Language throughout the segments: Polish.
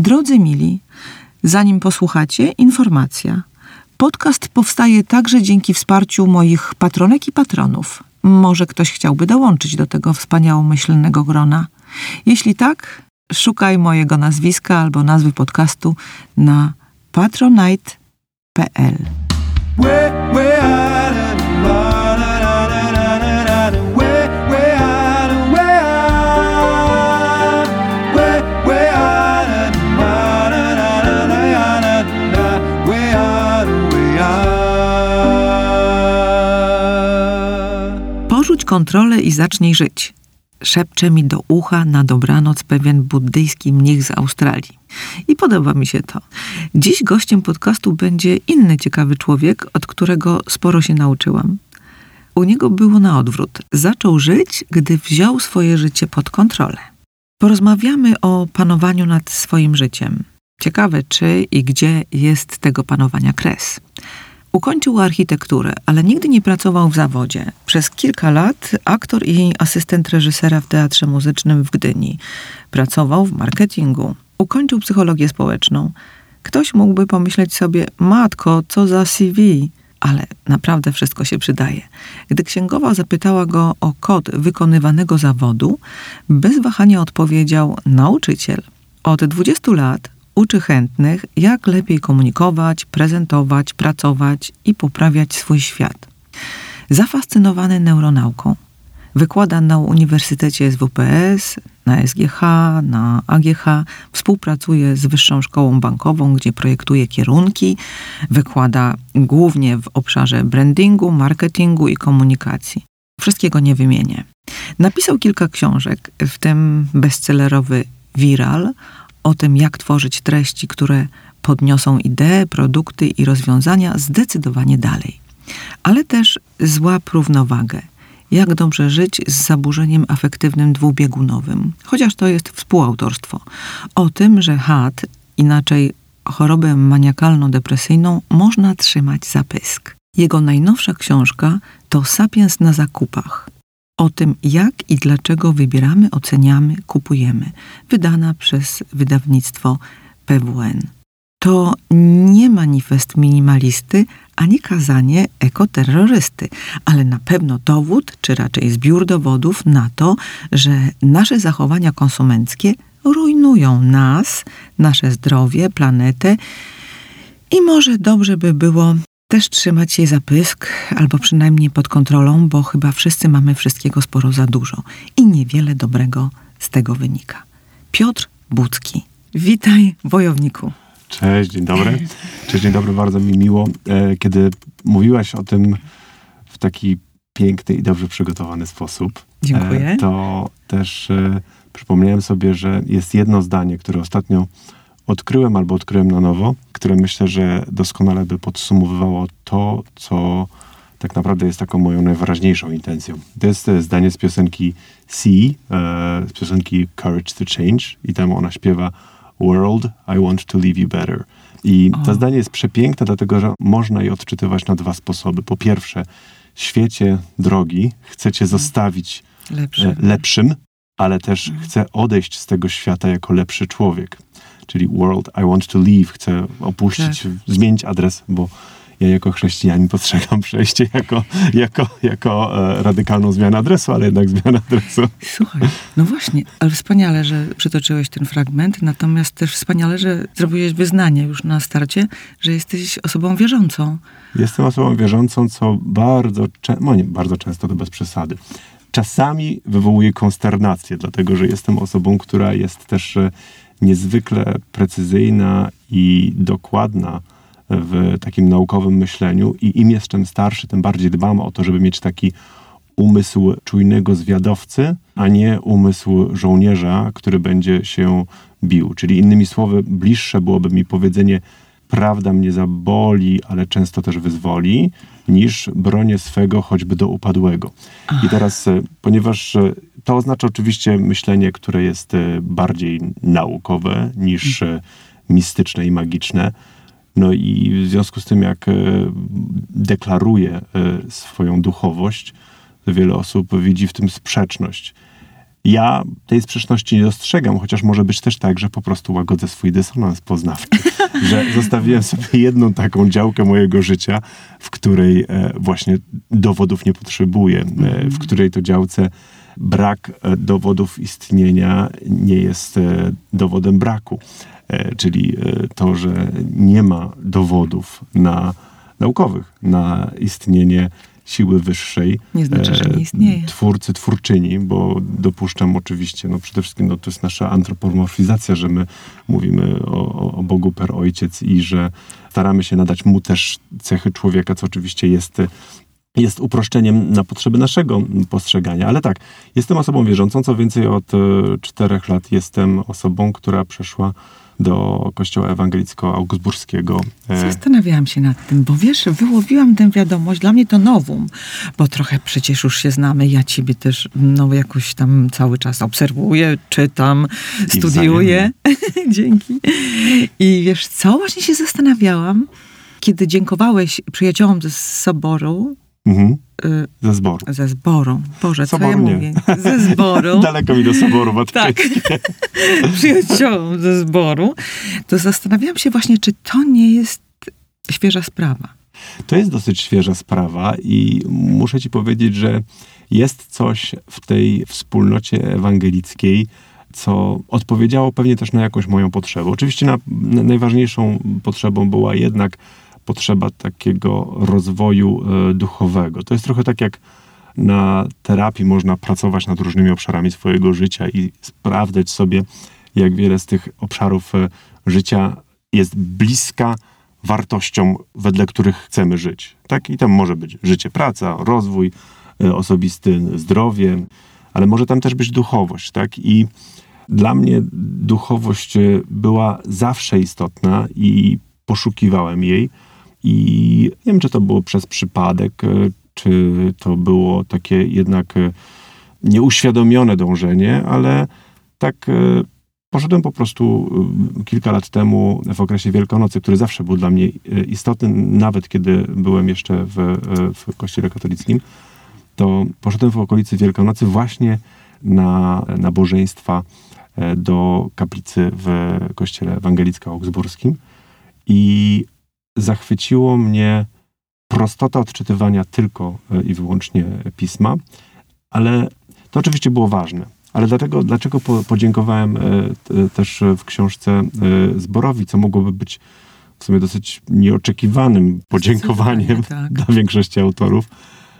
Drodzy mili, zanim posłuchacie, informacja. Podcast powstaje także dzięki wsparciu moich patronek i patronów. Może ktoś chciałby dołączyć do tego wspaniałomyślnego grona. Jeśli tak, szukaj mojego nazwiska albo nazwy podcastu na patronite.pl. kontrolę i zacznij żyć. Szepcze mi do ucha na dobranoc pewien buddyjski mnich z Australii. I podoba mi się to. Dziś gościem podcastu będzie inny ciekawy człowiek, od którego sporo się nauczyłam. U niego było na odwrót. Zaczął żyć, gdy wziął swoje życie pod kontrolę. Porozmawiamy o panowaniu nad swoim życiem. Ciekawe, czy i gdzie jest tego panowania kres. Ukończył architekturę, ale nigdy nie pracował w zawodzie. Przez kilka lat aktor i asystent reżysera w Teatrze Muzycznym w Gdyni. Pracował w marketingu. Ukończył psychologię społeczną. Ktoś mógłby pomyśleć sobie, matko, co za CV, ale naprawdę wszystko się przydaje. Gdy księgowa zapytała go o kod wykonywanego zawodu, bez wahania odpowiedział nauczyciel. Od 20 lat uczy chętnych, jak lepiej komunikować, prezentować, pracować i poprawiać swój świat. Zafascynowany neuronauką. Wykłada na Uniwersytecie SWPS, na SGH, na AGH, współpracuje z Wyższą Szkołą Bankową, gdzie projektuje kierunki, wykłada głównie w obszarze brandingu, marketingu i komunikacji. Wszystkiego nie wymienię. Napisał kilka książek, w tym bestsellerowy Viral o tym, jak tworzyć treści, które podniosą idee, produkty i rozwiązania zdecydowanie dalej. Ale też złap równowagę. Jak dobrze żyć z zaburzeniem afektywnym dwubiegunowym, chociaż to jest współautorstwo. O tym, że HAT, inaczej chorobę maniakalno-depresyjną, można trzymać za pysk. Jego najnowsza książka to Sapiens na zakupach o tym, jak i dlaczego wybieramy, oceniamy, kupujemy, wydana przez wydawnictwo PWN. To nie manifest minimalisty, ani kazanie ekoterrorysty, ale na pewno dowód, czy raczej zbiór dowodów na to, że nasze zachowania konsumenckie rujnują nas, nasze zdrowie, planetę i może dobrze by było też trzymać się za pysk, albo przynajmniej pod kontrolą, bo chyba wszyscy mamy wszystkiego sporo za dużo i niewiele dobrego z tego wynika. Piotr Bucki. Witaj, wojowniku. Cześć, dzień dobry. Cześć, dzień dobry, bardzo mi miło. E, kiedy mówiłaś o tym w taki piękny i dobrze przygotowany sposób, Dziękuję. E, to też e, przypomniałem sobie, że jest jedno zdanie, które ostatnio odkryłem albo odkryłem na nowo, które myślę, że doskonale by podsumowywało to, co tak naprawdę jest taką moją najważniejszą intencją. To jest e, zdanie z piosenki C, e, z piosenki Courage to Change i tam ona śpiewa World, I want to leave you better. I to zdanie jest przepiękne, dlatego że można je odczytywać na dwa sposoby. Po pierwsze, świecie drogi, chcecie zostawić Lepszy. lepszym, ale też chcę odejść z tego świata jako lepszy człowiek czyli world I want to leave, chcę opuścić, tak. zmienić adres, bo ja jako chrześcijanin postrzegam przejście jako, jako, jako e, radykalną zmianę adresu, ale jednak zmianę adresu. Słuchaj, no właśnie, ale wspaniale, że przytoczyłeś ten fragment, natomiast też wspaniale, że zrobiłeś wyznanie już na starcie, że jesteś osobą wierzącą. Jestem osobą wierzącą, co bardzo, no nie, bardzo często to bez przesady. Czasami wywołuje konsternację, dlatego że jestem osobą, która jest też e, niezwykle precyzyjna i dokładna w takim naukowym myśleniu i im jestem starszy, tym bardziej dbam o to, żeby mieć taki umysł czujnego zwiadowcy, a nie umysł żołnierza, który będzie się bił. Czyli innymi słowy, bliższe byłoby mi powiedzenie prawda mnie zaboli, ale często też wyzwoli, niż bronię swego choćby do upadłego. I teraz, e, ponieważ e, to oznacza oczywiście myślenie, które jest e, bardziej naukowe niż hmm. mistyczne i magiczne, no i w związku z tym, jak deklaruję swoją duchowość, wiele osób widzi w tym sprzeczność. Ja tej sprzeczności nie dostrzegam, chociaż może być też tak, że po prostu łagodzę swój dysonans poznawczy. że zostawiłem sobie jedną taką działkę mojego życia, w której e, właśnie dowodów nie potrzebuję, e, w której to działce brak e, dowodów istnienia nie jest dowodem braku. Czyli to, że nie ma dowodów na naukowych na istnienie siły wyższej. Nie znaczy, że nie istnieje. Twórcy, twórczyni, bo dopuszczam oczywiście, no przede wszystkim no, to jest nasza antropomorfizacja, że my mówimy o, o Bogu per ojciec i że staramy się nadać mu też cechy człowieka, co oczywiście jest jest uproszczeniem na potrzeby naszego postrzegania. Ale tak, jestem osobą wierzącą, co więcej od e, czterech lat jestem osobą, która przeszła do kościoła ewangelicko-augsburskiego. E, Zastanawiałam się nad tym, bo wiesz, wyłowiłam tę wiadomość, dla mnie to nowum, bo trochę przecież już się znamy, ja ciebie też no jakoś tam cały czas obserwuję, czytam, I studiuję. Dzięki. I wiesz co, właśnie się zastanawiałam, kiedy dziękowałeś przyjaciołom z soboru, mhm, y, ze zboru. ze zboru, Boże, co Soboru ja nie. mówię? Ze zboru. Daleko mi do Soboru Watykańskiego. Tak. przyjaciołom ze zboru, to zastanawiałam się właśnie, czy to nie jest świeża sprawa. To jest dosyć świeża sprawa i muszę ci powiedzieć, że jest coś w tej wspólnocie ewangelickiej, co odpowiedziało pewnie też na jakąś moją potrzebę. Oczywiście na, na najważniejszą potrzebą była jednak potrzeba takiego rozwoju e, duchowego. To jest trochę tak jak na terapii można pracować nad różnymi obszarami swojego życia i sprawdzać sobie, jak wiele z tych obszarów e, życia jest bliska wartościom, wedle których chcemy żyć. Tak? I tam może być życie, praca, rozwój e, osobisty, zdrowie, ale może tam też być duchowość. Tak? I dla mnie duchowość była zawsze istotna i poszukiwałem jej. I nie wiem, czy to było przez przypadek, e, czy to było takie jednak e, nieuświadomione dążenie, ale tak e, poszedłem po prostu kilka lat temu w okresie Wielkanocy, który zawsze był dla mnie istotny, nawet kiedy byłem jeszcze w, w kościele katolickim, to poszedłem w okolicy Wielkanocy właśnie na nabożeństwa do kaplicy w kościele ewangelicko-augsburskim. I zachwyciło mnie prostota odczytywania tylko e, i wyłącznie pisma, ale to oczywiście było ważne. Ale dlatego, dlaczego po, podziękowałem e, t- też w książce e, Zborowi, co mogłoby być w sumie dosyć nieoczekiwanym podziękowaniem tak. dla większości autorów,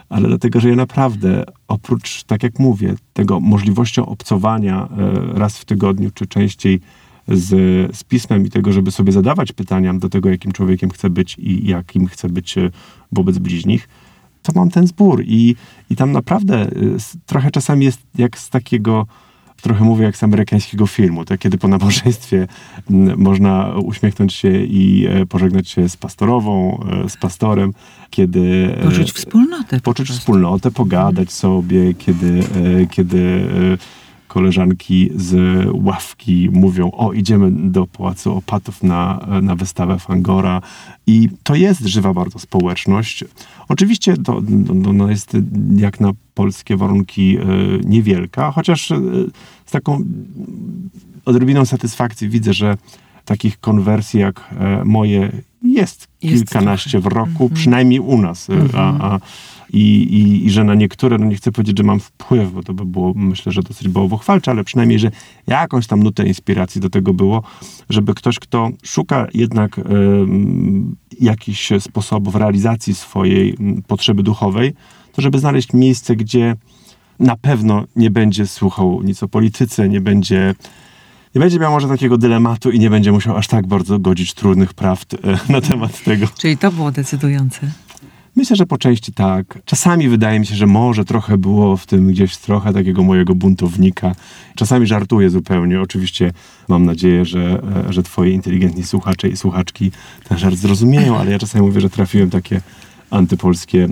ale dlatego, że ja naprawdę oprócz, tak jak mówię, tego możliwością obcowania e, raz w tygodniu czy częściej z, z pismem i tego, żeby sobie zadawać pytania do tego, jakim człowiekiem chcę być i jakim chcę być e, wobec bliźnich, to mam ten zbór. I, i tam naprawdę e, trochę czasami jest jak z takiego, trochę mówię jak z amerykańskiego filmu, tak? kiedy po nabożeństwie można uśmiechnąć się i e, pożegnać się z pastorową, z pastorem, kiedy... Poczuć wspólnotę. po poczuć prostu. wspólnotę, pogadać sobie, kiedy, kiedy koleżanki z ławki mówią, o idziemy do Pałacu Opatów na, na wystawę Fangora i to jest żywa bardzo społeczność. Oczywiście to no, no jest jak na polskie warunki e, niewielka, chociaż e, z taką odrobiną satysfakcji widzę, że takich konwersji jak e, moje jest, Jest kilkanaście w roku, Mhm. przynajmniej u nas. e, A, a, i, i, I że na niektóre, no nie chcę powiedzieć, że mam wpływ, bo to by było, myślę, że dosyć bałwochwalcze, ale przynajmniej, że jakąś tam nutę inspiracji do tego było, żeby ktoś, kto szuka jednak em, jakichś sposobów realizacji swojej potrzeby duchowej, to żeby znaleźć miejsce, gdzie na pewno nie będzie słuchał nic o polityce, nie będzie nie będzie miał może takiego dylematu i nie będzie musiał aż tak bardzo godzić trudnych prawd e, na temat tego. Czyli to było decydujące. Myślę, że po części tak. Czasami wydaje mi się, że może trochę było w tym gdzieś trochę takiego mojego buntownika. Czasami żartuję zupełnie. Oczywiście mam nadzieję, że, e, że twoi inteligentni słuchacze i słuchaczki ten żart zrozumieją, ale ja czasami mówię, że trafiłem takie antypolskie e,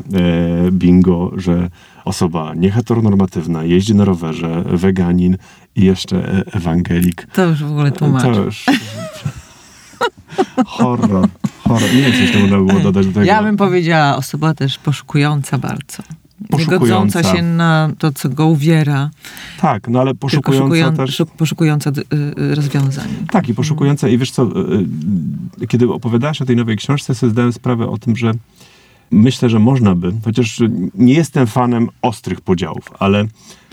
bingo, że osoba nieheteronormatywna, jeździ na rowerze, weganin i jeszcze e, ewangelik. To już w ogóle tłumaczy. To już... horror, horror. Nie wiem, co jeszcze można było dodać do tego. Ja bym powiedziała osoba też poszukująca bardzo. Nie godząca się na to, co go uwiera. Tak, no ale poszukująca poszukują, też... Poszukująca y, y, rozwiązań. Tak, i poszukująca. I wiesz co, y, kiedy opowiadałaś o tej nowej książce, sobie zdałem sprawę o tym, że myślę, że można by, chociaż nie jestem fanem ostrych podziałów, ale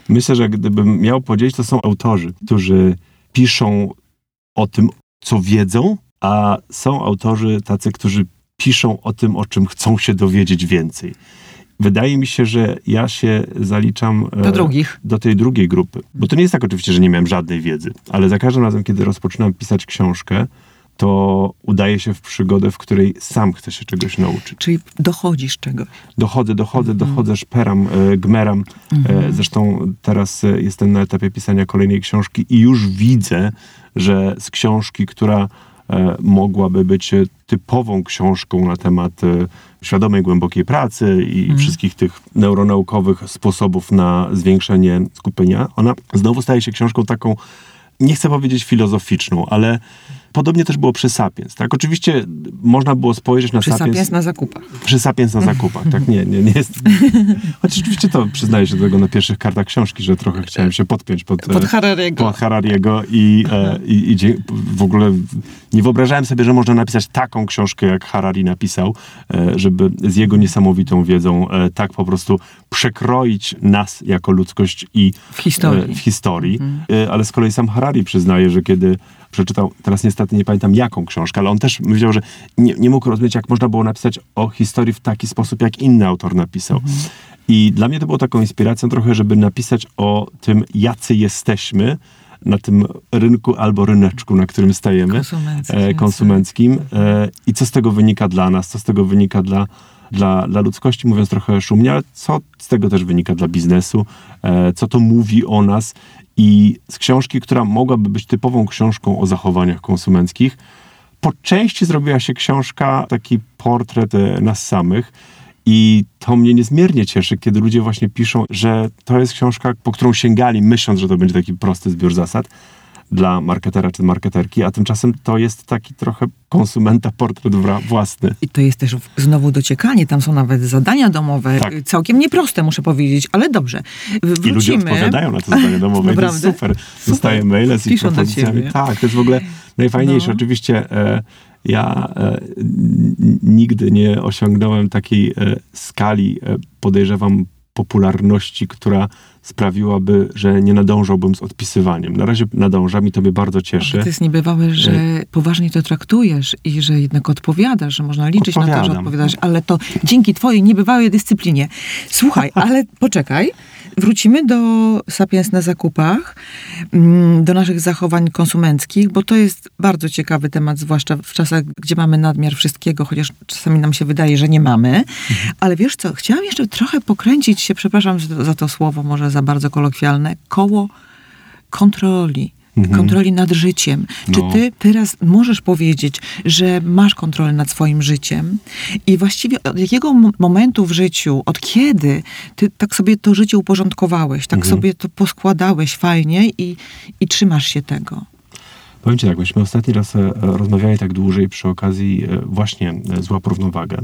myślę, że gdybym miał podzielić, to są autorzy, którzy piszą o tym, co wiedzą, a są autorzy tacy, którzy piszą o tym, o czym chcą się dowiedzieć więcej. Wydaje mi się, że ja się zaliczam do, drugich. do tej drugiej grupy. Bo to nie jest tak oczywiście, że nie miałem żadnej wiedzy, ale za każdym razem, kiedy rozpoczynam pisać książkę, to udaje się w przygodę, w której sam chcę się czegoś nauczyć. Czyli dochodzisz czegoś. Dochodzę, dochodzę, mhm. dochodzę, szperam, e, gmeram. E, mhm. zresztą teraz e, jestem na etapie pisania kolejnej książki i już widzę, że z książki, która mogłaby być typową książką na temat świadomej, głębokiej pracy i mhm. wszystkich tych neuronaukowych sposobów na zwiększenie skupienia, ona znowu staje się książką taką, nie chcę powiedzieć filozoficzną, ale Podobnie też było przy Sapiens. Tak? Oczywiście można było spojrzeć na przy Sapiens... Sapiens na zakupach. Przy Sapiens na zakupach, tak? Nie, nie, nie jest... Chociaż oczywiście to przyznaję się do tego na pierwszych kartach książki, że trochę chciałem się podpiąć pod, pod e, Harariego, pod Harariego i, e, i, i, w ogóle nie wyobrażałem sobie, że można napisać taką książkę, jak Harari napisał, e, żeby z jego niesamowitą wiedzą tak po prostu przekroić nas jako ludzkość i w historii. W historii. Mhm. Ale z kolei sam Harari przyznaje, że kiedy przeczytał, teraz niestety nie pamiętam jaką książkę, ale on też myślał, że nie, nie mógł rozumieć, jak można było napisać o historii w taki sposób, jak inny autor napisał. Mhm. I dla mnie to było taką inspiracją trochę, żeby napisać o tym, jacy jesteśmy na tym rynku albo ryneczku, na którym stajemy, konsumenckim, e, konsumenckim e, i co z tego wynika dla nas, co z tego wynika dla, dla, dla ludzkości, mówiąc trochę szumnie, ale co z tego też wynika dla biznesu, e, co to mówi o nas i z książki, która mogłaby być typową książką o zachowaniach konsumenckich, po części zrobiła się książka, taki portret e, nas samych. I to mnie niezmiernie cieszy, kiedy ludzie właśnie piszą, że to jest książka, po którą sięgali, myśląc, że to będzie taki prosty zbiór zasad dla marketera czy marketerki, a tymczasem to jest taki trochę konsumenta portret własny. I to jest też znowu dociekanie, tam są nawet zadania domowe, tak. całkiem nieproste muszę powiedzieć, ale dobrze. Wrócimy. I ludzie odpowiadają na te zadania domowe, to jest super. Dostaję maile z ich propozycjami. Tak, to jest w ogóle najfajniejsze. No. Oczywiście e, ja e, nigdy nie osiągnąłem takiej e, skali, e, podejrzewam, popularności, która sprawiłaby, że nie nadążałbym z odpisywaniem. Na razie nadążam i to mnie bardzo cieszy. to jest niebywałe, że e, poważnie to traktujesz i że jednak odpowiadasz, że można liczyć Odpowiadam. na to, że odpowiadasz, ale to dzięki twojej niebywałej dyscyplinie. Słuchaj, ale poczekaj, wrócimy do Sapiens na zakupach, mm, do naszych zachowań konsumenckich, bo to jest bardzo ciekawy temat, zwłaszcza w czasach, gdzie mamy nadmiar wszystkiego, chociaż czasami nam się wydaje, że nie mamy. Mhm. Ale wiesz co, chciałam jeszcze trochę pokręcić się, przepraszam za to słowo, może za bardzo kolokwialne, koło kontroli mhm. kontroli nad życiem. No. Czy ty teraz możesz powiedzieć, że masz kontrolę nad swoim życiem i właściwie od jakiego momentu w życiu, od kiedy ty tak sobie to życie uporządkowałeś, tak mhm. sobie to poskładałeś fajnie i, i trzymasz się tego? Powiem ci tak, myśmy ostatni raz e, rozmawiali tak dłużej przy okazji e, właśnie e, złap równowagę.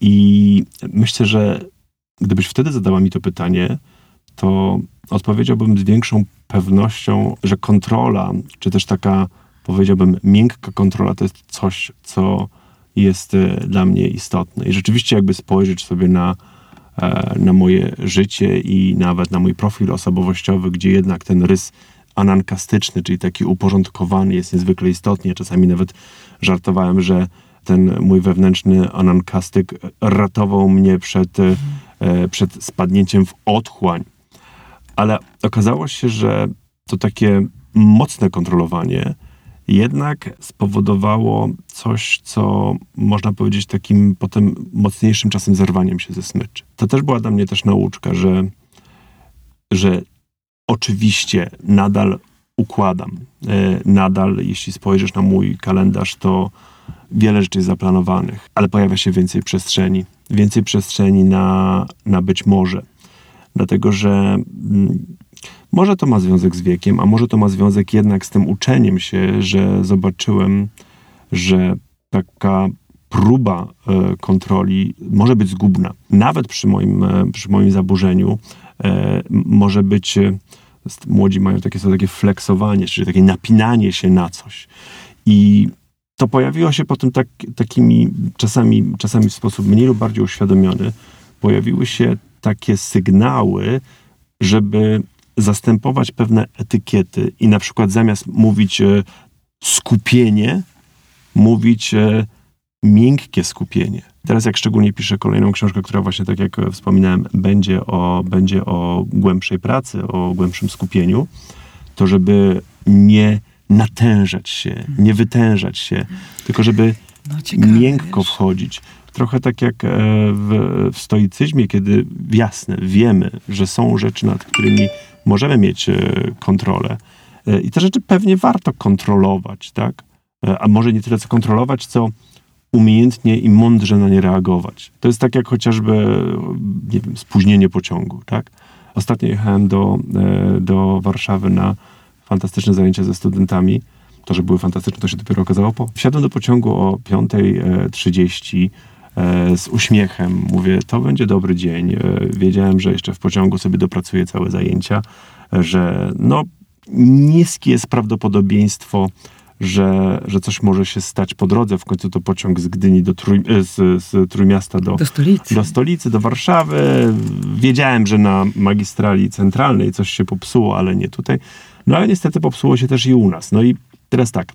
I myślę, że gdybyś wtedy zadała mi to pytanie, to odpowiedziałbym z większą pewnością, że kontrola, czy też taka, powiedziałbym, miękka kontrola, to jest coś, co jest e, dla mnie istotne. I rzeczywiście, jakby spojrzeć sobie na, e, na moje życie i nawet na mój profil osobowościowy, gdzie jednak ten rys anankastyczny, czyli taki uporządkowany, jest niezwykle istotny. czasami nawet żartowałem, że ten mój wewnętrzny anankastyk ratował mnie przed, e, przed spadnięciem w otchłań ale okazało się, że to takie mocne kontrolowanie jednak spowodowało coś, co można powiedzieć takim potem mocniejszym czasem zerwaniem się ze smyczy. To też była dla mnie też nauczka, że, że oczywiście nadal układam. E, nadal, jeśli spojrzysz na mój kalendarz, to wiele rzeczy jest zaplanowanych, ale pojawia się więcej przestrzeni. Więcej przestrzeni na, na być może dlatego że mm, może to ma związek z wiekiem, a może to ma związek jednak z tym uczeniem się, że zobaczyłem, że taka próba e, kontroli może być zgubna. Nawet przy moim, e, przy moim zaburzeniu e, może być, młodzi mają takie, takie flexowanie, czyli takie napinanie się na coś. I to pojawiło się potem tak, takimi czasami, czasami w sposób mniej lub bardziej uświadomiony. Pojawiły się takie sygnały, żeby zastępować pewne etykiety i na przykład zamiast mówić e, skupienie, mówić e, miękkie skupienie. Teraz jak szczególnie piszę kolejną książkę, która właśnie tak jak wspominałem, będzie o, będzie o głębszej pracy, o głębszym skupieniu, to żeby nie natężać się, nie wytężać się, tylko żeby No ciekawe, miękko wiesz. wchodzić. Trochę tak jak e, w, w stoicyzmie, kiedy jasne, wiemy, że są rzeczy, nad którymi możemy mieć e, kontrolę. E, I te rzeczy pewnie warto kontrolować, tak? A może nie tyle co kontrolować, co umiejętnie i mądrze na nie reagować. To jest tak jak chociażby, nie wiem, spóźnienie pociągu, tak? Ostatnio jechałem do, do Warszawy na fantastyczne zajęcia ze studentami. To, że były fantastyczne, to się dopiero okazało po. Wsiadłem do pociągu o 5.30 e, z uśmiechem. Mówię, to będzie dobry dzień. E, Wiedziałem, że jeszcze w pociągu sobie dopracuję całe zajęcia, e, że no niskie jest prawdopodobieństwo, że, że coś może się stać po drodze. W końcu to pociąg z Gdyni do Trój, e, z, z Trójmiasta do, Do stolicy. do stolicy, do Warszawy. Wiedziałem, że na magistrali centralnej coś się popsuło, ale nie tutaj. No ale niestety popsuło się też i u nas. No i teraz tak,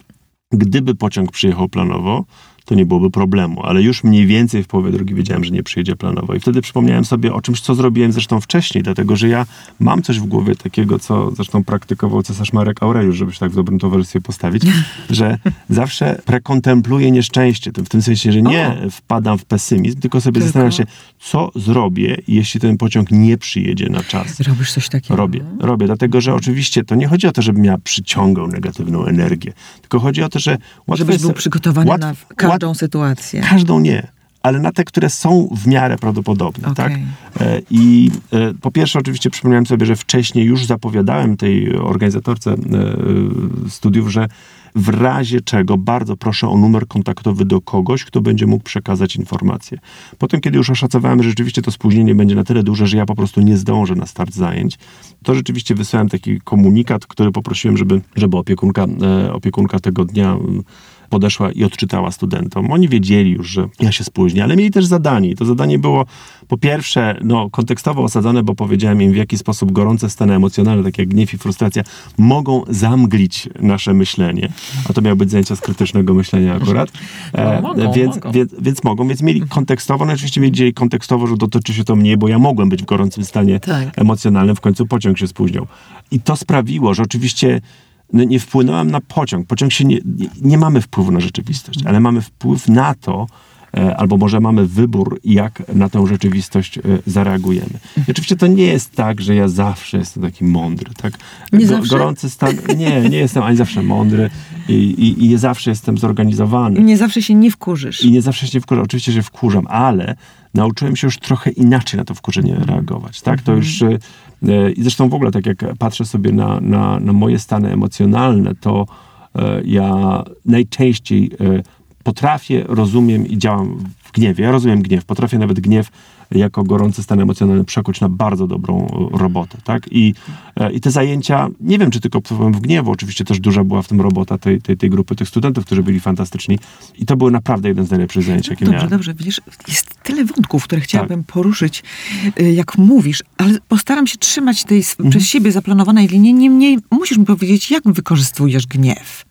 gdyby pociąg przyjechał planowo, to nie byłoby problemu, ale już mniej więcej w połowie drogi wiedziałem, że nie przyjedzie planowo. I wtedy przypomniałem sobie o czymś, co zrobiłem zresztą wcześniej, dlatego że ja mam coś w głowie takiego, co zresztą praktykował cesarz Marek Aureliusz, żeby się tak w dobrym towarzystwie postawić, że zawsze prekontempluję nieszczęście. W tym sensie, że nie wpadam w pesymizm, tylko sobie Tylko- zastanawiam się, co zrobię, jeśli ten pociąg nie przyjedzie na czas. Robisz coś takiego? Robię, robię, dlatego że oczywiście to nie chodzi o to, żebym ja przyciągał negatywną energię, tylko chodzi o to, że Żebyś był przygotowany na każdą sytuację. Każdą nie, ale na te, które są w miarę prawdopodobne, tak? Okej. E, I e, po pierwsze oczywiście przypomniałem sobie, że wcześniej już zapowiadałem tej organizatorce e, studiów, że w razie czego bardzo proszę o numer kontaktowy do kogoś, kto będzie mógł przekazać informacje. Potem, kiedy już oszacowałem, że rzeczywiście to spóźnienie będzie na tyle duże, że ja po prostu nie zdążę na start zajęć, to rzeczywiście wysłałem taki komunikat, który poprosiłem, żeby, żeby opiekunka, opiekunka tego dnia podeszła i odczytała studentom. Oni wiedzieli już, że ja się spóźnię, ale mieli też zadanie. I to zadanie było po pierwsze no, kontekstowo osadzone, bo powiedziałem im, w jaki sposób gorące stany emocjonalne, takie jak gniew i frustracja, mogą zamglić nasze myślenie. A to miały być zajęcia z krytycznego myślenia akurat. No, mogą, więc, mogą. Więc, więc mogą, więc mieli kontekstowo, no oczywiście wiedzieli kontekstowo, że dotyczy się to mnie, bo ja mogłem być w gorącym stanie Tak. emocjonalnym, w końcu pociąg się spóźniał. I to sprawiło, że oczywiście no, nie wpłynąłem na pociąg. Pociąg się nie, nie, nie mamy wpływu na rzeczywistość, ale mamy wpływ na to, e, albo może mamy wybór, jak na tę rzeczywistość e, zareagujemy. I oczywiście to nie jest tak, że ja zawsze jestem taki mądry, tak? Nie zawsze? Gorący stan, nie, nie jestem ani zawsze mądry i, i, i nie zawsze jestem zorganizowany. Nie zawsze się nie wkurzysz. I nie zawsze się wkurzam. Oczywiście się wkurzam, ale nauczyłem się już trochę inaczej na to wkurzenie reagować. Tak? To już. E, I zresztą w ogóle, tak jak patrzę sobie na, na, na moje stany emocjonalne, to e, ja najczęściej e, potrafię, rozumiem i działam w gniewie. Ja rozumiem gniew. Potrafię nawet gniew jako gorący stan emocjonalny przekuć na bardzo dobrą e, robotę. Tak? I, e, I te zajęcia, nie wiem, czy tylko w gniewu, oczywiście też duża była w tym robota tej, tej, tej grupy tych studentów, którzy byli fantastyczni. I to były naprawdę jeden z najlepszych zajęć, jakie Dobrze, miałem. dobrze. Wiesz, jest tyle wątków, które chciałabym poruszyć, y, jak mówisz, ale postaram się trzymać tej Mhm. przez siebie zaplanowanej linii. Niemniej musisz mi powiedzieć, jak wykorzystujesz gniew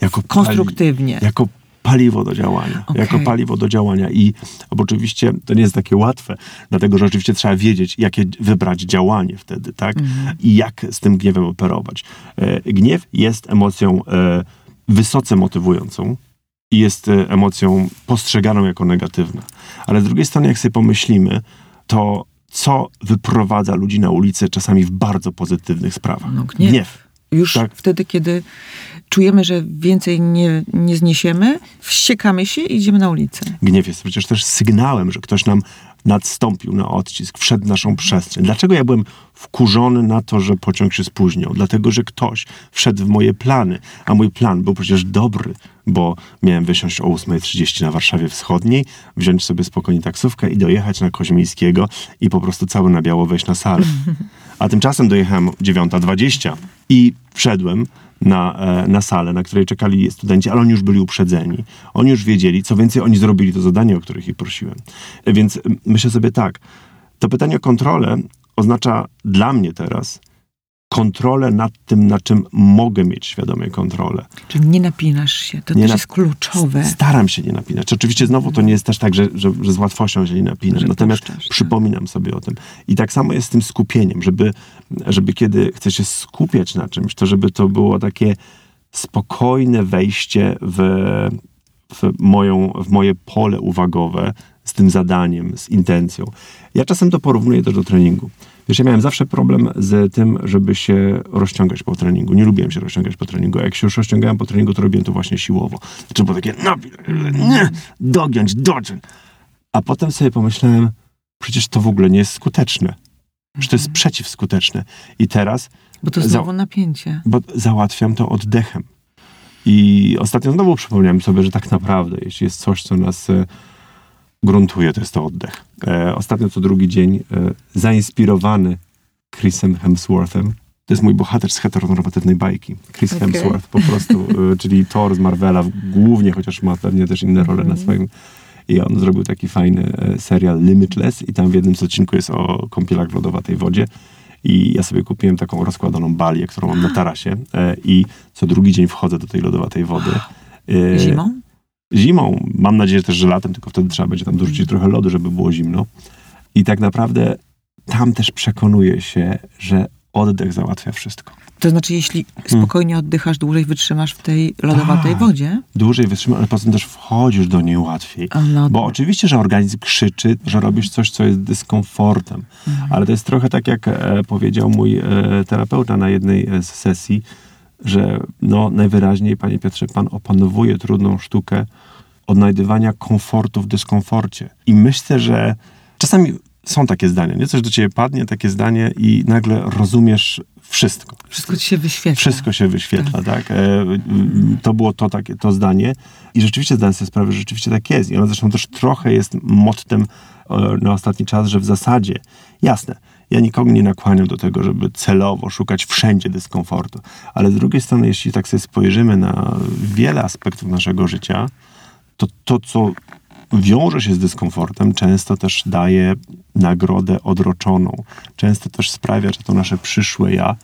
Jako konstruktywnie. jako paliwo do działania. Okej. Jako paliwo do działania. I oczywiście to nie jest takie łatwe, dlatego że oczywiście trzeba wiedzieć, jakie wybrać działanie wtedy, tak? I jak z tym gniewem operować. E, gniew jest emocją e, wysoce motywującą i jest e, emocją postrzeganą jako negatywna. Ale z drugiej strony, jak sobie pomyślimy, to co wyprowadza ludzi na ulicę czasami w bardzo pozytywnych sprawach? No, gniew. Już Tak. wtedy, kiedy czujemy, że więcej nie, nie zniesiemy, wściekamy się i idziemy na ulicę. Gniew jest przecież też sygnałem, że ktoś nam nadstąpił na odcisk, wszedł w naszą przestrzeń. Dlaczego ja byłem wkurzony na to, że pociąg się spóźnił, dlatego że ktoś wszedł w moje plany, a mój plan był przecież dobry, bo miałem wysiąść o 8.30 na Warszawie Wschodniej, wziąć sobie spokojnie taksówkę i dojechać na Koźmińskiego i po prostu cały na biało wejść na salę. A tymczasem dojechałem 9.20 i wszedłem na, e, na salę, na której czekali studenci, ale oni już byli uprzedzeni. Oni już wiedzieli, co więcej, oni zrobili to zadanie, o których ich prosiłem. E, Więc myślę sobie tak, to pytanie o kontrolę oznacza dla mnie teraz kontrolę nad tym, na czym mogę mieć świadomie kontrolę. Czyli nie napinasz się. To Nie też nap- jest kluczowe. Staram się nie napinać. Oczywiście znowu to nie jest też tak, że, że, że z łatwością się nie napinam. Że Natomiast puszczasz, tak. przypominam sobie o tym. I tak samo jest z tym skupieniem, żeby, żeby kiedy chcę się skupiać na czymś, to żeby to było takie spokojne wejście w, w, moją, w moje pole uwagowe z tym zadaniem, z intencją. Ja czasem to porównuję też do treningu. Wiesz, ja miałem zawsze problem z tym, żeby się rozciągać po treningu. Nie lubiłem się rozciągać po treningu. A jak się już rozciągałem po treningu, to robiłem to właśnie siłowo. Znaczy było takie, no, nie, dogiąć, dociąć. A potem sobie pomyślałem, przecież to w ogóle nie jest skuteczne. Że to jest przeciwskuteczne. I teraz Bo to znowu napięcie. bo załatwiam to oddechem. I ostatnio znowu przypomniałem sobie, że tak naprawdę, jeśli jest coś, co nas e, gruntuje, to jest to oddech. E, ostatnio co drugi dzień e, zainspirowany Chrisem Hemsworthem, to jest mój bohater z heteronormatywnej bajki. Chris Okej. Hemsworth po prostu, e, czyli Thor z Marvela głównie, chociaż ma pewnie też inne role na swoim. I on zrobił taki fajny e, serial Limitless i tam w jednym z odcinku jest o kąpielach w lodowatej wodzie. I ja sobie kupiłem taką rozkładaną balię, którą mam na tarasie e, i co drugi dzień wchodzę do tej lodowatej wody. E, Zimą? Zimą, mam nadzieję też, że latem, tylko wtedy trzeba będzie tam dorzucić trochę lodu, żeby było zimno. I tak naprawdę tam też przekonuję się, że oddech załatwia wszystko. To znaczy, jeśli spokojnie oddychasz, dłużej wytrzymasz w tej lodowatej Tak. wodzie? Dłużej wytrzymasz, ale poza tym też wchodzisz do niej łatwiej. No, Bo oczywiście, że organizm krzyczy, że robisz coś, co jest dyskomfortem. Ale to jest trochę tak, jak e, powiedział mój e, terapeuta na jednej e, z sesji, że no, najwyraźniej, panie Piotrze, pan opanowuje trudną sztukę odnajdywania komfortu w dyskomforcie. I myślę, że czasami są takie zdania, nie? Coś do ciebie padnie, takie zdanie i nagle rozumiesz wszystko. wszystko ci się wyświetla. Wszystko się wyświetla, tak? E, mm, to było to, takie, to zdanie. I rzeczywiście zdałem sobie sprawę, że rzeczywiście tak jest. I ono zresztą też trochę jest mottem e, na ostatni czas, że w zasadzie, jasne, ja nikogo nie nakłaniam do tego, żeby celowo szukać wszędzie dyskomfortu. Ale z drugiej strony, jeśli tak sobie spojrzymy na wiele aspektów naszego życia, to to, co wiąże się z dyskomfortem, często też daje nagrodę odroczoną. Często też sprawia, że to nasze przyszłe ja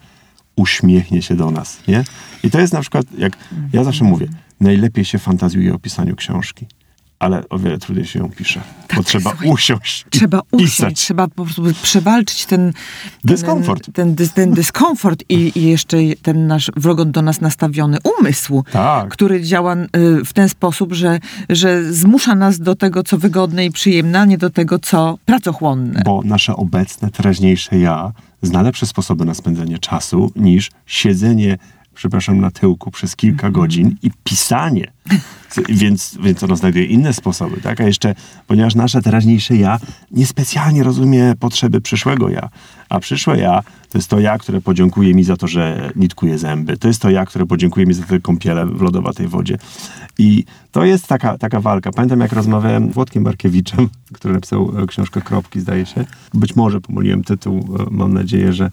uśmiechnie się do nas, nie? I to jest na przykład, jak ja zawsze mówię, najlepiej się fantazjuje o pisaniu książki, ale o wiele trudniej się ją pisze, bo trzeba słuchaj, usiąść Trzeba usiąść, pisać. trzeba po prostu przewalczyć ten... Dyskomfort. Ten, ten, dys, ten dyskomfort i, i jeszcze ten nasz wrogo do nas nastawiony umysł, Tak. który działa y, w ten sposób, że, że zmusza nas do tego, co wygodne i przyjemne, a nie do tego, co pracochłonne. Bo nasze obecne, teraźniejsze ja zna lepsze sposoby na spędzenie czasu niż siedzenie, przepraszam, na tyłku przez kilka godzin i pisanie. Więc, więc ono znajduje inne sposoby, tak? A jeszcze, ponieważ nasze teraźniejsze ja niespecjalnie rozumie potrzeby przyszłego ja. A przyszłe ja to jest to ja, które podziękuje mi za to, że nitkuje zęby. To jest to ja, które podziękuje mi za tę kąpielę w lodowatej wodzie. I to jest taka, taka walka. Pamiętam, jak rozmawiałem z Włodkiem Barkiewiczem, który napisał e, książkę Kropki, zdaje się. Być może pomyliłem tytuł. e, Mam nadzieję, że.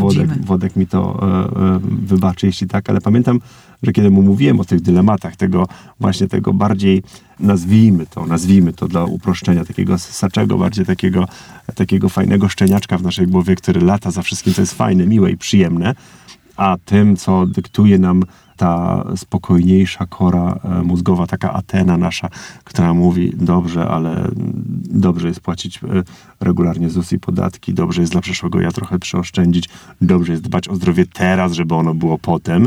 Włodek, Włodek mi to e, wybaczy, jeśli tak, ale pamiętam, że kiedy mu mówiłem o tych dylematach, tego właśnie tego bardziej, nazwijmy to, nazwijmy to dla uproszczenia, takiego saczego, bardziej takiego, takiego fajnego szczeniaczka w naszej głowie, który lata za wszystkim, co jest fajne, miłe i przyjemne, a tym, co dyktuje nam ta spokojniejsza kora e, mózgowa, taka Atena nasza, która mówi, dobrze, ale dobrze jest płacić e, regularnie ZUS i podatki, dobrze jest dla przyszłego ja trochę przeoszczędzić, dobrze jest dbać o zdrowie teraz, żeby ono było potem,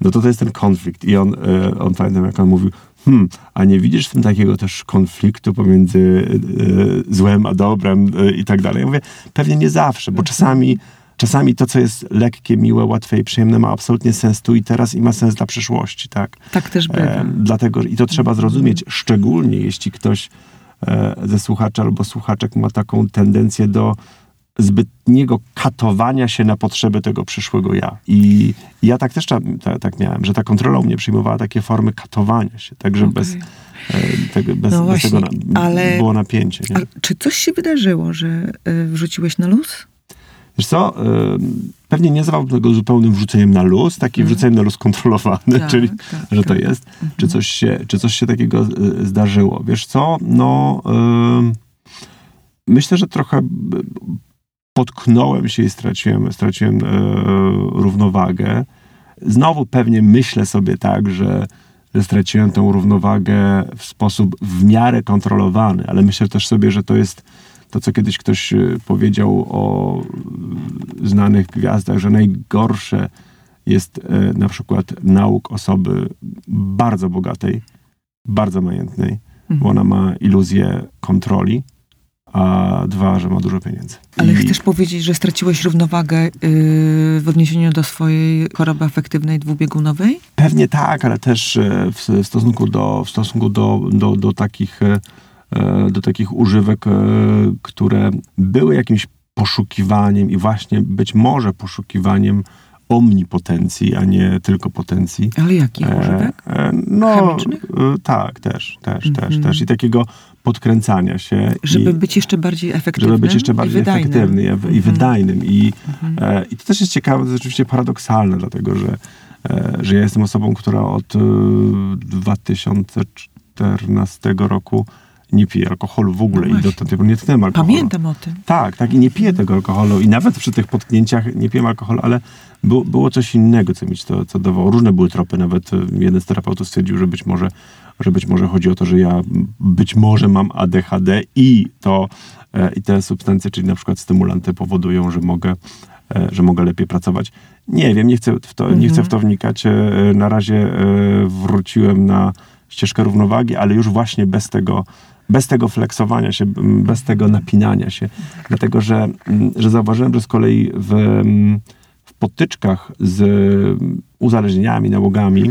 no to to jest ten konflikt. I on, e, on pamiętam, jak on mówił, hmm, a nie widzisz w tym takiego też konfliktu pomiędzy e, złem a dobrem e, i tak dalej. Ja mówię, pewnie nie zawsze, bo czasami, czasami to, co jest lekkie, miłe, łatwe i przyjemne, ma absolutnie sens tu i teraz i ma sens dla przyszłości, tak? Tak też bywa. E, dlatego, i to trzeba zrozumieć, szczególnie jeśli ktoś e, ze słuchaczy albo słuchaczek ma taką tendencję do zbytniego katowania się na potrzeby tego przyszłego ja. I ja tak też ta, ta, tak miałem, że ta kontrola u mnie przyjmowała takie formy katowania się, także Okej. bez, e, tego, bez, No bez tego właśnie, na, ale- było napięcie. Nie? Czy coś się wydarzyło, że y, wrzuciłeś na luz? Wiesz co, e, pewnie nie nazwałbym tego zupełnym wrzuceniem na luz, taki wrzuceniem na luz kontrolowany, Mhm. Tak, czyli tak, że to tak. jest. Czy, coś się, czy coś się takiego e, zdarzyło? Wiesz co, no e, myślę, że trochę potknąłem się i straciłem, straciłem e, równowagę. Znowu pewnie myślę sobie tak, że, że straciłem tę równowagę w sposób w miarę kontrolowany, ale myślę też sobie, że to jest to, co kiedyś ktoś e, powiedział o e, znanych gwiazdach, że najgorsze jest e, na przykład nauk osoby bardzo bogatej, bardzo majętnej, bo ona ma iluzję kontroli, a dwa, że ma dużo pieniędzy. Ale I- chcesz powiedzieć, że straciłeś równowagę y, w odniesieniu do swojej choroby afektywnej dwubiegunowej? Pewnie tak, ale też e, w stosunku do, w stosunku do, do, do, takich, e, e, do takich używek, które były jakimś poszukiwaniem i właśnie być może poszukiwaniem omnipotencji, a nie tylko potencji. Ale jakich używek? e, No, Chemicznych? tak, też, też, też, Mhm. też. I takiego podkręcania się. Żeby i, być jeszcze bardziej efektywnym żeby być jeszcze bardziej i, i Mhm. wydajnym. I, e, I to też jest ciekawe, to jest oczywiście paradoksalne, dlatego że, e, że ja jestem osobą, która od e, 2014 roku nie pije alkoholu w ogóle No i do pory nie tknąłem alkoholu. Pamiętam o tym. Tak, tak i nie piję tego alkoholu i nawet przy tych potknięciach nie piłem alkoholu, ale było, było coś innego, co mi to co dawało. Różne były tropy, nawet e, jeden z terapeutów stwierdził, że być może, że być może chodzi o to, że ja być może mam ADHD i to e, i te substancje, czyli na przykład stymulanty powodują, że mogę, e, że mogę lepiej pracować. Nie wiem, nie chcę w to, nie chcę w to wnikać. E, Na razie wróciłem na ścieżkę równowagi, ale już właśnie bez tego, bez tego flexowania się, m, bez tego napinania się. Dlatego, że, m, że zauważyłem, że z kolei w, m, w potyczkach z uzależnieniami, nałogami,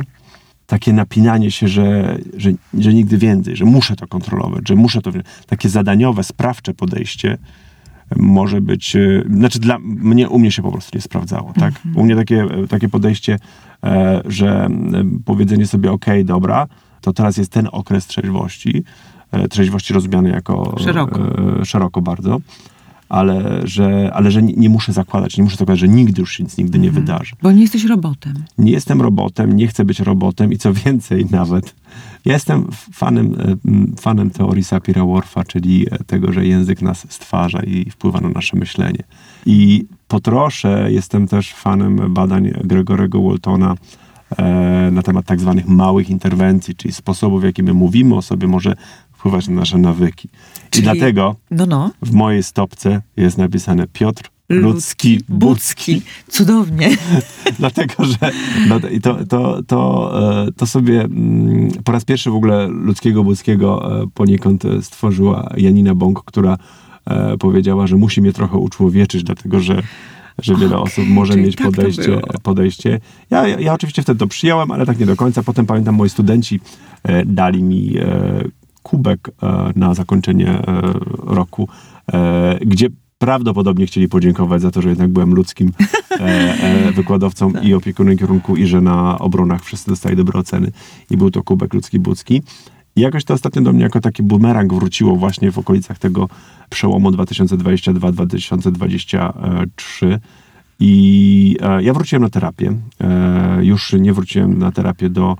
takie napinanie się, że, że, że nigdy więcej, że muszę to kontrolować, że muszę to, takie zadaniowe, sprawcze podejście może być, e, znaczy dla mnie, u mnie się po prostu nie sprawdzało, tak? U mnie takie, takie podejście, e, że powiedzenie sobie, okej, dobra, to teraz jest ten okres trzeźwości, trzeźwości rozumiany jako Szeroko. e, szeroko bardzo, ale że, ale że nie, muszę zakładać, nie muszę zakładać, że nigdy już się nic nigdy nie wydarzy. Bo nie jesteś robotem. Nie jestem robotem, nie chcę być robotem i co więcej nawet, ja jestem fanem, e, fanem teorii Sapira-Whorfa, czyli e, tego, że język nas stwarza i wpływa na nasze myślenie. I po trosze jestem też fanem badań Gregorego Waltona e, na temat tak zwanych małych interwencji, czyli sposobów, w jaki my mówimy o sobie, może wpływać na nasze nawyki. Czyli- I dlatego No, no. w mojej stopce jest napisane Piotr Ludzki Budzki. Cudownie. Dlatego, że no, to, to, to, e, to sobie mm, po raz pierwszy w ogóle ludzkiego budzkiego e, poniekąd e, stworzyła Janina Bąk, która powiedziała, że musi mnie trochę uczłowieczyć, dlatego że że wiele osób może mieć tak podejście. podejście. Ja, ja, ja oczywiście wtedy to przyjąłem, ale tak nie do końca. Potem pamiętam, moi studenci e, dali mi e, kubek e, na zakończenie e, roku, e, gdzie prawdopodobnie chcieli podziękować za to, że jednak byłem ludzkim wykładowcą i opiekunem kierunku i że na obronach wszyscy dostali dobre oceny. I był to kubek ludzki budzki. I jakoś to ostatnio do mnie jako taki bumerang wróciło właśnie w okolicach tego przełomu 2022-2023. I ja wróciłem na terapię. Już nie wróciłem na terapię do,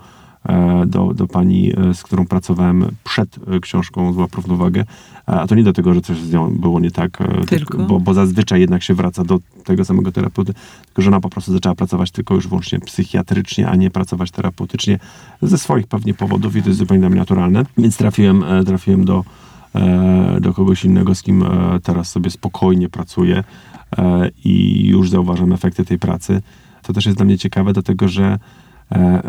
do, do pani, e, z którą pracowałem przed e, książką Złap równowagę. E, A to nie dlatego, że coś z nią było nie tak, e, Tylko? bo, bo zazwyczaj jednak się wraca do tego samego terapeuty, tylko że ona po prostu zaczęła pracować tylko już wyłącznie psychiatrycznie, a nie pracować terapeutycznie ze swoich pewnie powodów i to jest zupełnie dla mnie naturalne. Więc trafiłem, e, trafiłem do, e, do kogoś innego, z kim e, teraz sobie spokojnie pracuję e, i już zauważam efekty tej pracy. To też jest dla mnie ciekawe, dlatego że e,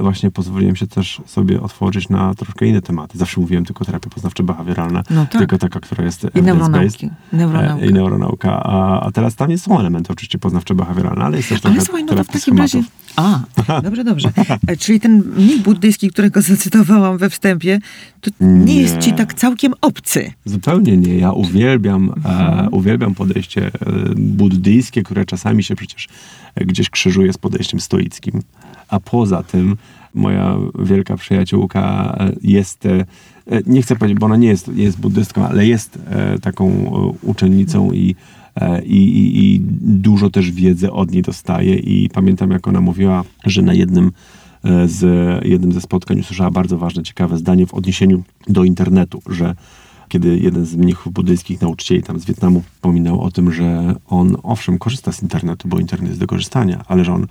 właśnie pozwoliłem się też sobie otworzyć na troszkę inne tematy. Zawsze mówiłem tylko terapia poznawczo-behawioralna, No tak. tylko taka, która jest I neuronauki. Neuronauka. E, I neuronauka. A, a teraz tam są elementy oczywiście poznawczo-behawioralne, ale jest też Ale trochę słuchaj, no to w takim razie... A, dobrze, dobrze. E, Czyli ten mnich buddyjski, którego zacytowałam we wstępie, to nie, Nie. jest ci tak całkiem obcy. Zupełnie nie. Ja uwielbiam, Mhm. e, uwielbiam podejście e, buddyjskie, które czasami się przecież e, gdzieś krzyżuje z podejściem stoickim. A poza tym moja wielka przyjaciółka e, jest, e, e, nie chcę powiedzieć, bo ona nie jest, jest buddystką, ale jest taką uczennicą i, i, i, i dużo też wiedzy od niej dostaje. I pamiętam, jak ona mówiła, że na jednym z jednym ze spotkań usłyszała bardzo ważne, ciekawe zdanie w odniesieniu do internetu, że kiedy jeden z mnichów buddyjskich nauczycieli tam z Wietnamu wspominał o tym, że on owszem korzysta z internetu, bo internet jest do korzystania, ale że on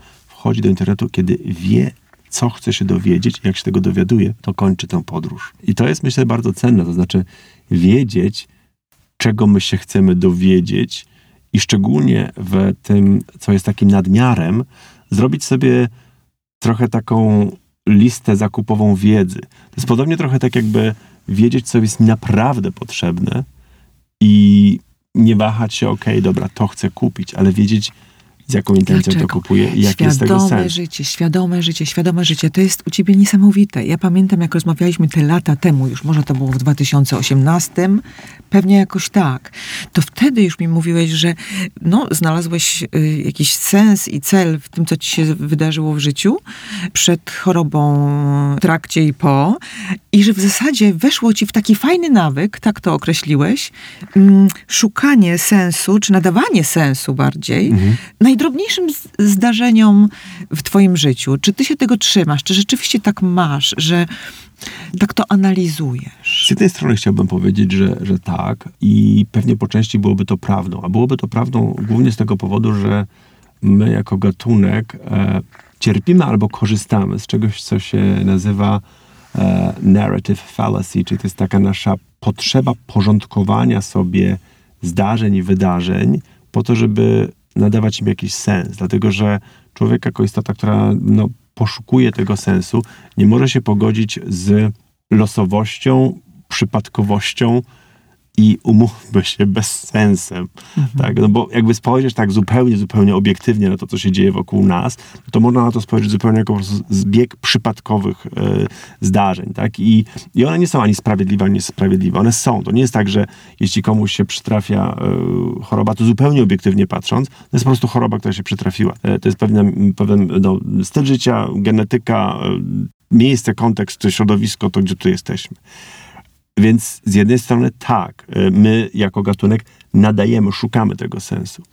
wchodzi do internetu, kiedy wie, co chce się dowiedzieć jak się tego dowiaduje, to kończy tę podróż. I to jest myślę bardzo cenne, to znaczy wiedzieć, czego my się chcemy dowiedzieć i szczególnie w tym, co jest takim nadmiarem, zrobić sobie trochę taką listę zakupową wiedzy. To jest podobnie trochę tak jakby wiedzieć, co jest naprawdę potrzebne i nie wahać się, okej, dobra, to chcę kupić, ale wiedzieć, z jaką intencją Dlaczego? to kupuję i jaki jest tego Świadome sens. życie, świadome życie, świadome życie. To jest u ciebie niesamowite. Ja pamiętam, jak rozmawialiśmy te lata temu, już może to było w 2018, pewnie jakoś tak. To wtedy już mi mówiłeś, że no, znalazłeś y, jakiś sens i cel w tym, co ci się wydarzyło w życiu, przed chorobą, w trakcie i po. I że w zasadzie weszło ci w taki fajny nawyk, tak to określiłeś, mm, szukanie sensu, czy nadawanie sensu bardziej, najdrobniejszym zdarzeniom w twoim życiu. Czy ty się tego trzymasz? Czy rzeczywiście tak masz, że tak to analizujesz? Z jednej strony chciałbym powiedzieć, że, że tak i pewnie po części byłoby to prawdą, a byłoby to prawdą głównie z tego powodu, że my jako gatunek e, cierpimy albo korzystamy z czegoś, co się nazywa e, narrative fallacy, czyli to jest taka nasza potrzeba porządkowania sobie zdarzeń i wydarzeń po to, żeby nadawać im jakiś sens. Dlatego, że człowiek jako istota, która no, poszukuje tego sensu, nie może się pogodzić z losowością, przypadkowością i umówmy się, bezsensem. Tak? No bo jakby spojrzeć tak zupełnie, zupełnie obiektywnie na to, co się dzieje wokół nas, to można na to spojrzeć zupełnie jako po prostu zbieg przypadkowych e, zdarzeń. Tak? I, I one nie są ani sprawiedliwe, ani niesprawiedliwe. One są. To nie jest tak, że jeśli komuś się przytrafia e, choroba, to zupełnie obiektywnie patrząc, to jest po prostu choroba, która się przytrafiła. E, to jest pewien, pewien no, styl życia, genetyka, miejsce, kontekst, środowisko, to gdzie tu jesteśmy. Więc z jednej strony tak, y, my jako gatunek nadajemy, szukamy tego sensu,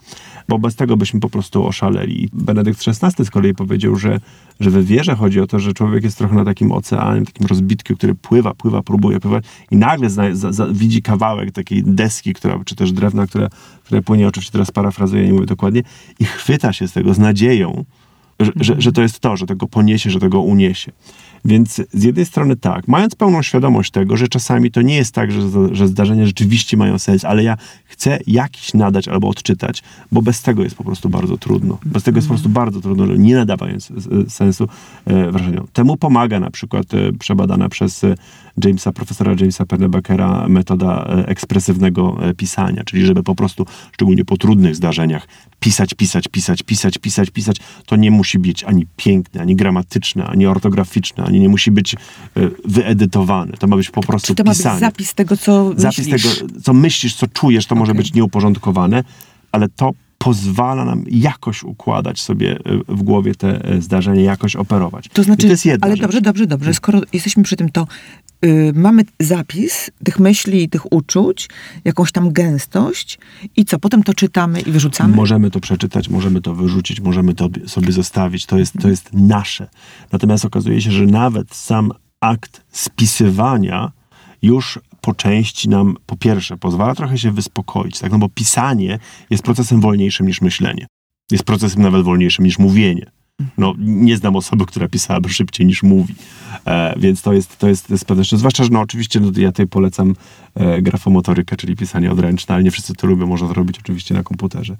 bo bez tego byśmy po prostu oszaleli. Benedykt XVI z kolei powiedział, że, że we wierze chodzi o to, że człowiek jest trochę na takim oceanie, takim rozbitku, który pływa, pływa, próbuje pływać i nagle zna, za, za, widzi kawałek takiej deski, która, czy też drewna, które, które płynie, oczywiście teraz parafrazuję, nie mówię dokładnie, i chwyta się z tego z nadzieją, że, że, że to jest to, że tego poniesie, że tego uniesie. Więc z jednej strony tak, mając pełną świadomość tego, że czasami to nie jest tak, że, że zdarzenia rzeczywiście mają sens, ale ja chcę jakiś nadać albo odczytać, bo bez tego jest po prostu bardzo trudno. Bez tego jest po prostu bardzo trudno, nie nadawając sensu e, wrażeniom. Temu pomaga na przykład e, przebadana przez e, Jamesa, profesora Jamesa Pernebakera metoda e, ekspresywnego e, pisania, czyli żeby po prostu, szczególnie po trudnych zdarzeniach, pisać, pisać, pisać, pisać, pisać, pisać. To nie musi być ani piękne, ani gramatyczne, ani ortograficzne, ani nie musi być e, wyedytowane. To ma być po prostu Czy to ma być pisanie. zapis tego, co Zapis myślisz? tego, co myślisz, co czujesz, to może Okej. być nieuporządkowane, ale to pozwala nam jakoś układać sobie e, w głowie te e, zdarzenia, jakoś operować. To I znaczy, to jest jedna ale rzecz. dobrze, dobrze, dobrze. Skoro jesteśmy przy tym, to y, mamy zapis tych myśli tych uczuć, jakąś tam gęstość i co? Potem to czytamy i wyrzucamy? Możemy to przeczytać, możemy to wyrzucić, możemy to sobie zostawić. To jest, to jest nasze. Natomiast okazuje się, że nawet sam akt spisywania już po części nam, po pierwsze, pozwala trochę się wyspokoić, tak? no bo pisanie jest procesem wolniejszym niż myślenie. Jest procesem nawet wolniejszym niż mówienie. No, nie znam osoby, która pisałaby szybciej niż mówi. E, więc to jest, to jest, to jest pewne rzeczy. Zwłaszcza, że no oczywiście no, ja tutaj polecam e, grafomotorykę, czyli pisanie odręczne, ale nie wszyscy to lubią, można to robić oczywiście na komputerze.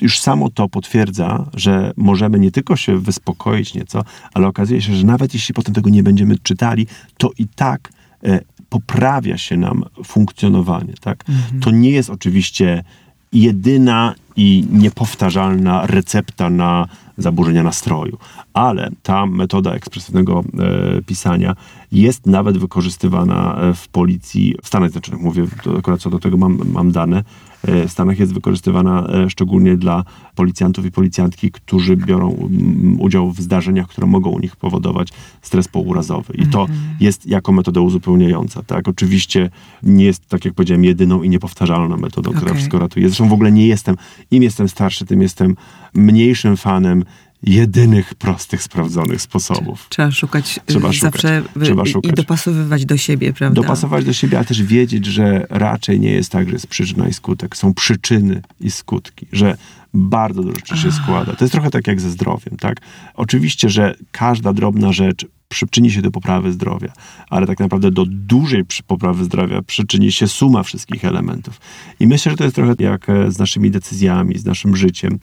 już samo to potwierdza, że możemy nie tylko się wyspokoić nieco, ale okazuje się, że nawet jeśli potem tego nie będziemy czytali, to i tak e, poprawia się nam funkcjonowanie. Tak? To nie jest oczywiście jedyna i niepowtarzalna recepta na zaburzenia nastroju. Ale ta metoda ekspresywnego e, pisania jest nawet wykorzystywana e, w policji w Stanach Zjednoczonych. Mówię, to akurat co do tego mam, mam dane. E, w Stanach jest wykorzystywana e, szczególnie dla policjantów i policjantki, którzy biorą mm, udział w zdarzeniach, które mogą u nich powodować stres pourazowy. I to jest jako metoda uzupełniająca. Tak? Oczywiście nie jest, tak jak powiedziałem, jedyną i niepowtarzalną metodą, która Okej. wszystko ratuje. Zresztą w ogóle nie jestem, im jestem starszy, tym jestem mniejszym fanem jedynych, prostych, sprawdzonych sposobów. Trzeba szukać Trzeba y, szukać. zawsze Trzeba i- i szukać. dopasowywać do siebie, prawda? Dopasować do siebie, ale też wiedzieć, że raczej nie jest tak, że jest przyczyna i skutek. Są przyczyny i skutki, że bardzo dużo rzeczy się składa. To jest trochę tak jak ze zdrowiem, tak? Oczywiście, że każda drobna rzecz przyczyni się do poprawy zdrowia, ale tak naprawdę do dużej poprawy zdrowia przyczyni się suma wszystkich elementów. I myślę, że to jest trochę jak e, z naszymi decyzjami, z naszym życiem.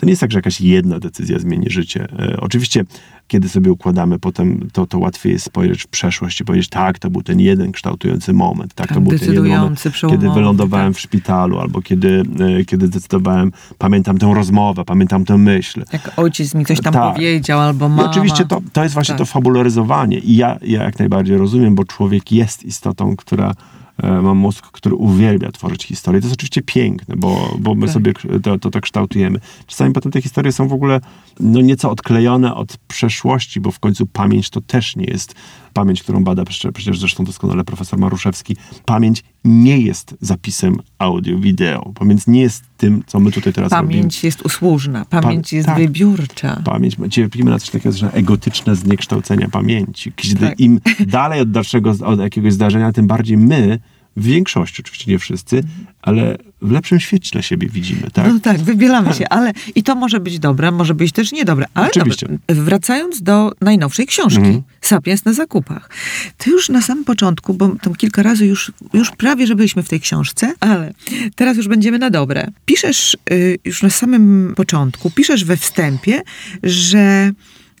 To nie jest tak, że jakaś jedna decyzja zmieni życie. E, oczywiście, kiedy sobie układamy potem, to, to łatwiej jest spojrzeć w przeszłość i powiedzieć, tak, to był ten jeden kształtujący moment, tak, Tak, to był ten jeden moment, kiedy wylądowałem tak. w szpitalu, albo kiedy, e, kiedy zdecydowałem, pamiętam tę rozmowę, pamiętam tę myśl. Jak ojciec mi coś tam Tak. powiedział, albo I mama. oczywiście to, to jest właśnie Tak. to fabularyzowanie. I ja, ja jak najbardziej rozumiem, bo człowiek jest istotą, która e, ma mózg, który uwielbia tworzyć historie. To jest oczywiście piękne, bo, bo my Tak. sobie to, to tak kształtujemy. Czasami potem te historie są w ogóle no, nieco odklejone od przeszłości, bo w końcu pamięć to też nie jest pamięć, którą bada przecież, zresztą doskonale profesor Maruszewski. Pamięć nie jest zapisem audio, wideo. Pamięć nie jest tym, co my tutaj teraz robimy. Pamięć jest usłużna, pamięć Pa- jest tak. wybiórcza. Pamięć, cierpimy na coś takiego, że egotyczne zniekształcenia pamięci. Kiedy Tak. im dalej od dalszego, od jakiegoś zdarzenia, tym bardziej my, w większości, oczywiście nie wszyscy, ale w lepszym świecie dla siebie widzimy, tak? No tak, wybielamy się, ale i to może być dobre, może być też niedobre. Ale Oczywiście. Dobra, wracając do najnowszej książki, Mhm. Sapiens na zakupach. To już na samym początku, bo tam kilka razy już, już prawie, że byliśmy w tej książce, ale teraz już będziemy na dobre. Piszesz y, już na samym początku, piszesz we wstępie, że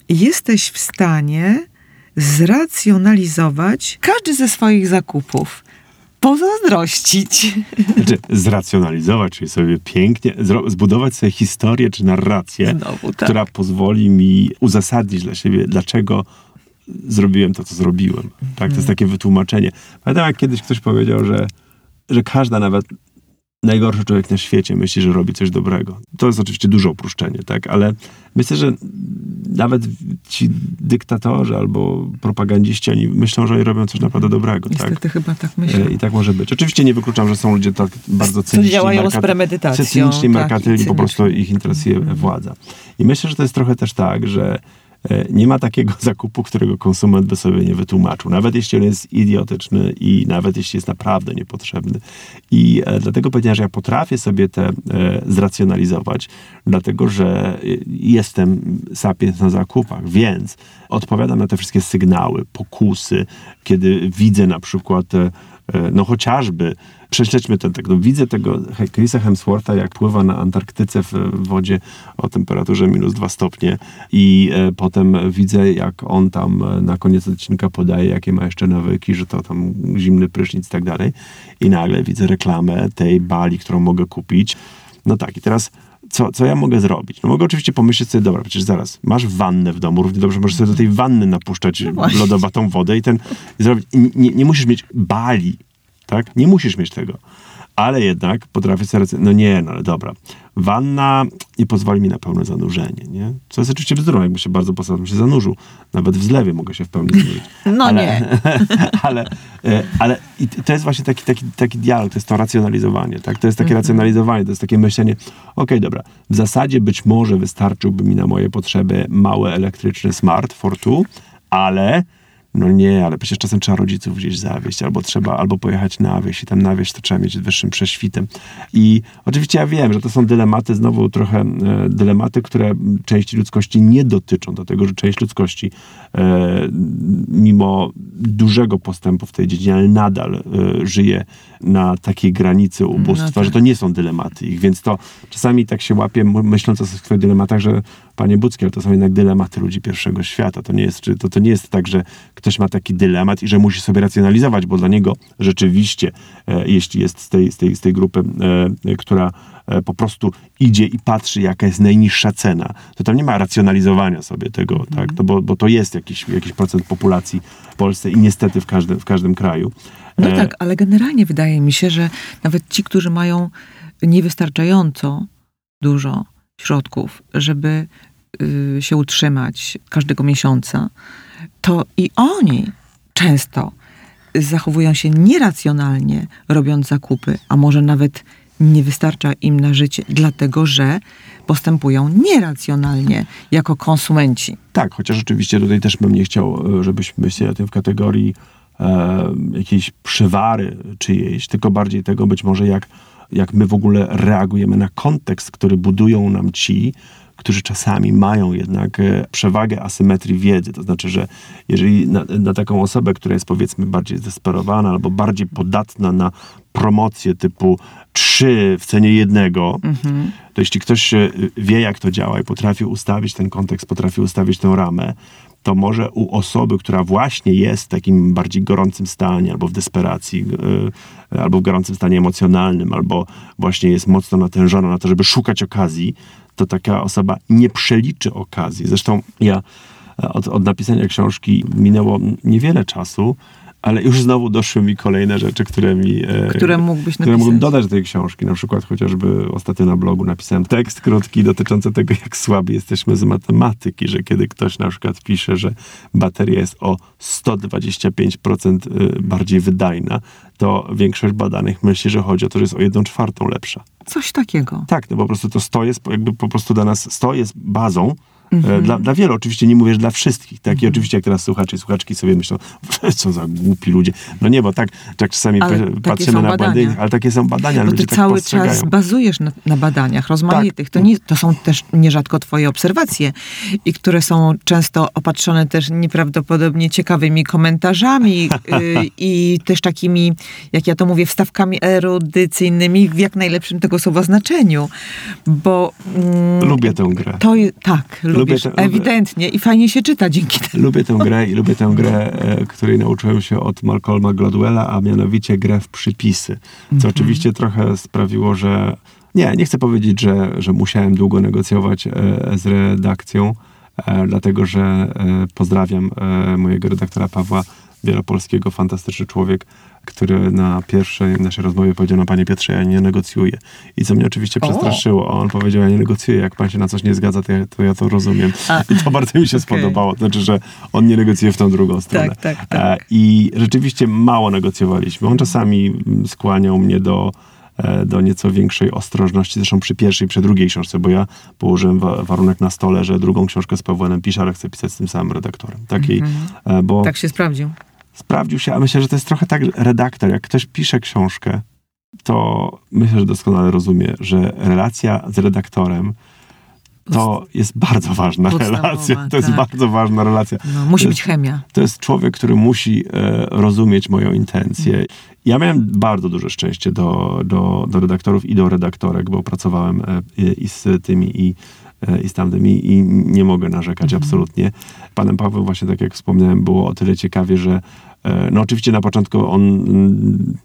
jesteś w stanie zracjonalizować każdy ze swoich zakupów. Pozazdrościć. Znaczy, zracjonalizować, czyli sobie pięknie, zbudować sobie historię czy narrację, Znowu, tak. która pozwoli mi uzasadnić dla siebie, dlaczego zrobiłem to, co zrobiłem. Tak? To Mhm. jest takie wytłumaczenie. Pamiętam, jak kiedyś ktoś powiedział, że, że każda nawet najgorszy człowiek na świecie myśli, że robi coś dobrego. To jest oczywiście duże uproszczenie, tak? Ale myślę, że nawet ci dyktatorzy albo propagandziści, oni myślą, że oni robią coś naprawdę dobrego, tak? Niestety chyba tak myślę. E, I tak może być. Oczywiście nie wykluczam, że są ludzie tak bardzo cyniczni. działają z premedytacją, tak, merkantylni, i po prostu ich interesuje władza. I myślę, że to jest trochę też tak, że nie ma takiego zakupu, którego konsument by sobie nie wytłumaczył. Nawet jeśli on jest idiotyczny i nawet jeśli jest naprawdę niepotrzebny. I e, dlatego powiedziałem, że ja potrafię sobie te e, zracjonalizować, dlatego że e, jestem sapiens na zakupach, więc odpowiadam na te wszystkie sygnały, pokusy, kiedy widzę na przykład e, e, no chociażby, prześledźmy ten tak, no widzę tego Chrisa Hemswortha, jak pływa na Antarktyce w wodzie o temperaturze minus dwa stopnie i e, potem widzę, jak on tam e, na koniec odcinka podaje, jakie ma jeszcze nawyki, że to tam zimny prysznic i tak dalej i nagle widzę reklamę tej bali, którą mogę kupić. No tak, i teraz co, co ja mogę zrobić? No mogę oczywiście pomyśleć sobie, dobra, przecież zaraz, masz wannę w domu, równie dobrze możesz sobie do tej wanny napuszczać No wodę i ten zrobić. Nie, nie musisz mieć bali, tak? Nie musisz mieć tego. Ale jednak potrafię sobie, no nie, no ale dobra. Wanna nie pozwoli mi na pełne zanurzenie, nie? Co jest oczywiście bzdurą, jakby się bardzo posadem się zanurzył. Nawet w zlewie mogę się w pełni zanurzyć. No ale, nie. ale, e, ale i to jest właśnie taki, taki, taki dialog, to jest to racjonalizowanie, tak? To jest takie Mhm. racjonalizowanie, to jest takie myślenie, okej, dobra, w zasadzie być może wystarczyłby mi na moje potrzeby mały elektryczny smart for two, ale no nie, ale przecież czasem trzeba rodziców gdzieś zawieźć, albo trzeba, albo pojechać na wieś i tam na wieś to trzeba mieć wyższym prześwitem. I oczywiście ja wiem, że to są dylematy, znowu trochę e, dylematy, które części ludzkości nie dotyczą, dlatego że część ludzkości e, mimo dużego postępu w tej dziedzinie, ale nadal e, żyje na takiej granicy ubóstwa, No tak. że to nie są dylematy ich, więc to czasami tak się łapie, myśląc o swoich dylematach, że panie Bucki, ale to są jednak dylematy ludzi pierwszego świata. To nie jest, to, to nie jest tak, że ktoś ma taki dylemat i że musi sobie racjonalizować, bo dla niego rzeczywiście, e, jeśli jest z tej, z tej, z tej grupy, e, która po prostu idzie i patrzy, jaka jest najniższa cena, to tam nie ma racjonalizowania sobie tego, tak? to, bo, bo to jest jakiś, jakiś procent populacji w Polsce i niestety w każdym, w każdym kraju. No E, tak, ale generalnie wydaje mi się, że nawet ci, którzy mają niewystarczająco dużo środków, żeby y, się utrzymać każdego miesiąca, to i oni często zachowują się nieracjonalnie, robiąc zakupy, a może nawet nie wystarcza im na życie, dlatego że postępują nieracjonalnie jako konsumenci. Tak, chociaż oczywiście tutaj też bym nie chciał, e, żebyśmy o tym w kategorii e, jakiejś przywary czyjejś, tylko bardziej tego być może jak, jak my w ogóle reagujemy na kontekst, który budują nam ci, którzy czasami mają jednak e, przewagę asymetrii wiedzy. To znaczy, że jeżeli na, na taką osobę, która jest powiedzmy bardziej zdesperowana albo bardziej podatna na promocję typu trzy w cenie jednego, to jeśli ktoś e, wie, jak to działa i potrafi ustawić ten kontekst, potrafi ustawić tę ramę, to może u osoby, która właśnie jest w takim bardziej gorącym stanie, albo w desperacji, e, albo w gorącym stanie emocjonalnym, albo właśnie jest mocno natężona na to, żeby szukać okazji, to taka osoba nie przeliczy okazji. Zresztą ja e, od, od napisania książki minęło niewiele czasu, ale już znowu doszły mi kolejne rzeczy, które mi... e, Które mógłbyś które mógłbym dodać do tej książki. Na przykład chociażby ostatnio na blogu napisałem tekst krótki dotyczący tego, jak słabi jesteśmy z matematyki, że kiedy ktoś na przykład pisze, że bateria jest o 125% y, bardziej wydajna, to większość badanych myśli, że chodzi o to, że jest o 1 czwartą lepsza. Coś takiego. Tak, no po prostu to 100 jest jakby po prostu dla nas, 100 jest bazą, Mhm. E, Dla, dla wielu, oczywiście nie mówię, że dla wszystkich. Tak? I oczywiście jak teraz słuchacze i słuchaczki sobie myślą, co za głupi ludzie. No nie, bo tak, tak czasami Ale patrzymy na badania. ale takie są badania, Bo ty tak cały czas bazujesz na, na badaniach rozmaitych. To, nie, to są też nierzadko twoje obserwacje i które są często opatrzone też nieprawdopodobnie ciekawymi komentarzami y, i też takimi, jak ja to mówię, wstawkami erudycyjnymi w jak najlepszym tego słowa znaczeniu. Bo mm, Lubię tę grę. to tak, lubisz, tę- ewidentnie i fajnie się czyta dzięki temu. Lubię tę grę i lubię tę grę, e, której nauczyłem się od Malcolma Gladwella, a mianowicie grę w przypisy. Co Mhm. oczywiście trochę sprawiło, że nie, nie chcę powiedzieć, że, że musiałem długo negocjować e, z redakcją, e, dlatego że pozdrawiam mojego redaktora Pawła Wielopolskiego, fantastyczny człowiek, który na pierwszej naszej rozmowie powiedział, no panie Piotrze, ja nie negocjuję. I co mnie oczywiście przestraszyło. On powiedział, ja nie negocjuję, jak pan się na coś nie zgadza, to ja to, ja to rozumiem. A. I to bardzo mi się Okej. spodobało. To znaczy, że on nie negocjuje w tą drugą stronę. Tak, tak, tak. I rzeczywiście mało negocjowaliśmy. On czasami mm, skłaniał mnie do, e, do nieco większej ostrożności, zresztą przy pierwszej, przy drugiej książce, bo ja położyłem wa- warunek na stole, że drugą książkę z Pawłem piszę, ale chcę pisać z tym samym redaktorem. Takiej, e, bo Tak się sprawdził. Sprawdził się, a myślę, że to jest trochę tak, redaktor, jak ktoś pisze książkę, to myślę, że doskonale rozumie, że relacja z redaktorem to jest bardzo ważna Podstawowa, relacja. To jest tak. bardzo ważna relacja. No, musi być jest- chemia. To jest człowiek, który musi e, rozumieć moją intencję. Ja miałem bardzo duże szczęście do, do, do redaktorów i do redaktorek, bo pracowałem e, i z tymi i, i z tamtymi i nie mogę narzekać absolutnie. Panem Pawłem właśnie, tak jak wspomniałem, było o tyle ciekawie, że e, no oczywiście na początku on,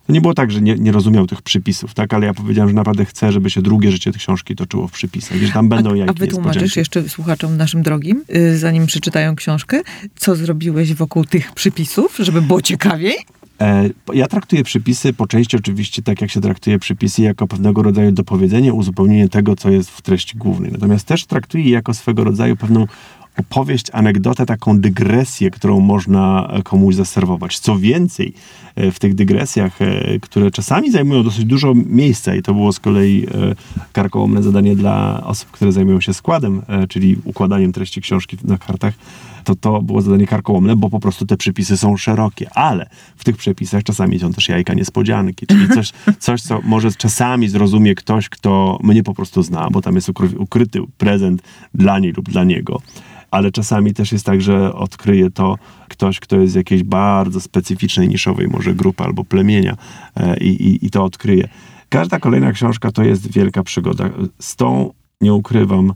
to nie było tak, że nie, nie rozumiał tych przypisów, tak, ale ja powiedziałem, że naprawdę chcę, żeby się drugie życie tej książki toczyło w przypisach, że tam będą a, a jajki wytłumaczysz niespodzianki. jeszcze słuchaczom naszym drogim, y, zanim przeczytają książkę, co zrobiłeś wokół tych przypisów, żeby było ciekawiej? E, Ja traktuję przypisy po części oczywiście tak, jak się traktuje przypisy, jako pewnego rodzaju dopowiedzenie, uzupełnienie tego, co jest w treści głównej. Natomiast też traktuję je jako swego rodzaju pewną opowieść, anegdotę, taką dygresję, którą można komuś zaserwować. Co więcej, e, w tych dygresjach, e, które czasami zajmują dosyć dużo miejsca i to było z kolei e, karkołomne zadanie dla osób, które zajmują się składem, czyli układaniem treści książki na kartach, to to było zadanie karkołomne, bo po prostu te przepisy są szerokie, ale w tych przepisach czasami są też jajka niespodzianki, czyli coś, coś co może czasami zrozumie ktoś, kto mnie po prostu zna, bo tam jest ukryty prezent dla niej lub dla niego ale czasami też jest tak, że odkryje to ktoś, kto jest z jakiejś bardzo specyficznej, niszowej może grupy albo plemienia e, i, i, i to odkryje. Każda kolejna książka to jest wielka przygoda. Z tą nie ukrywam,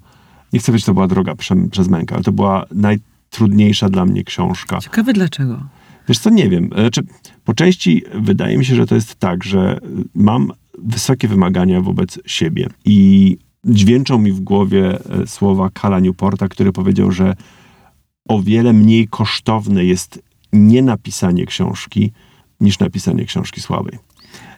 nie chcę powiedzieć, że to była droga prze, przez mękę, ale to była najtrudniejsza dla mnie książka. Ciekawe dlaczego? Wiesz co, nie wiem. Znaczy, po części wydaje mi się, że to jest tak, że mam wysokie wymagania wobec siebie i dźwięczą mi w głowie e, słowa Kala Newporta, który powiedział, że o wiele mniej kosztowne jest nie napisanie książki, niż napisanie książki słabej.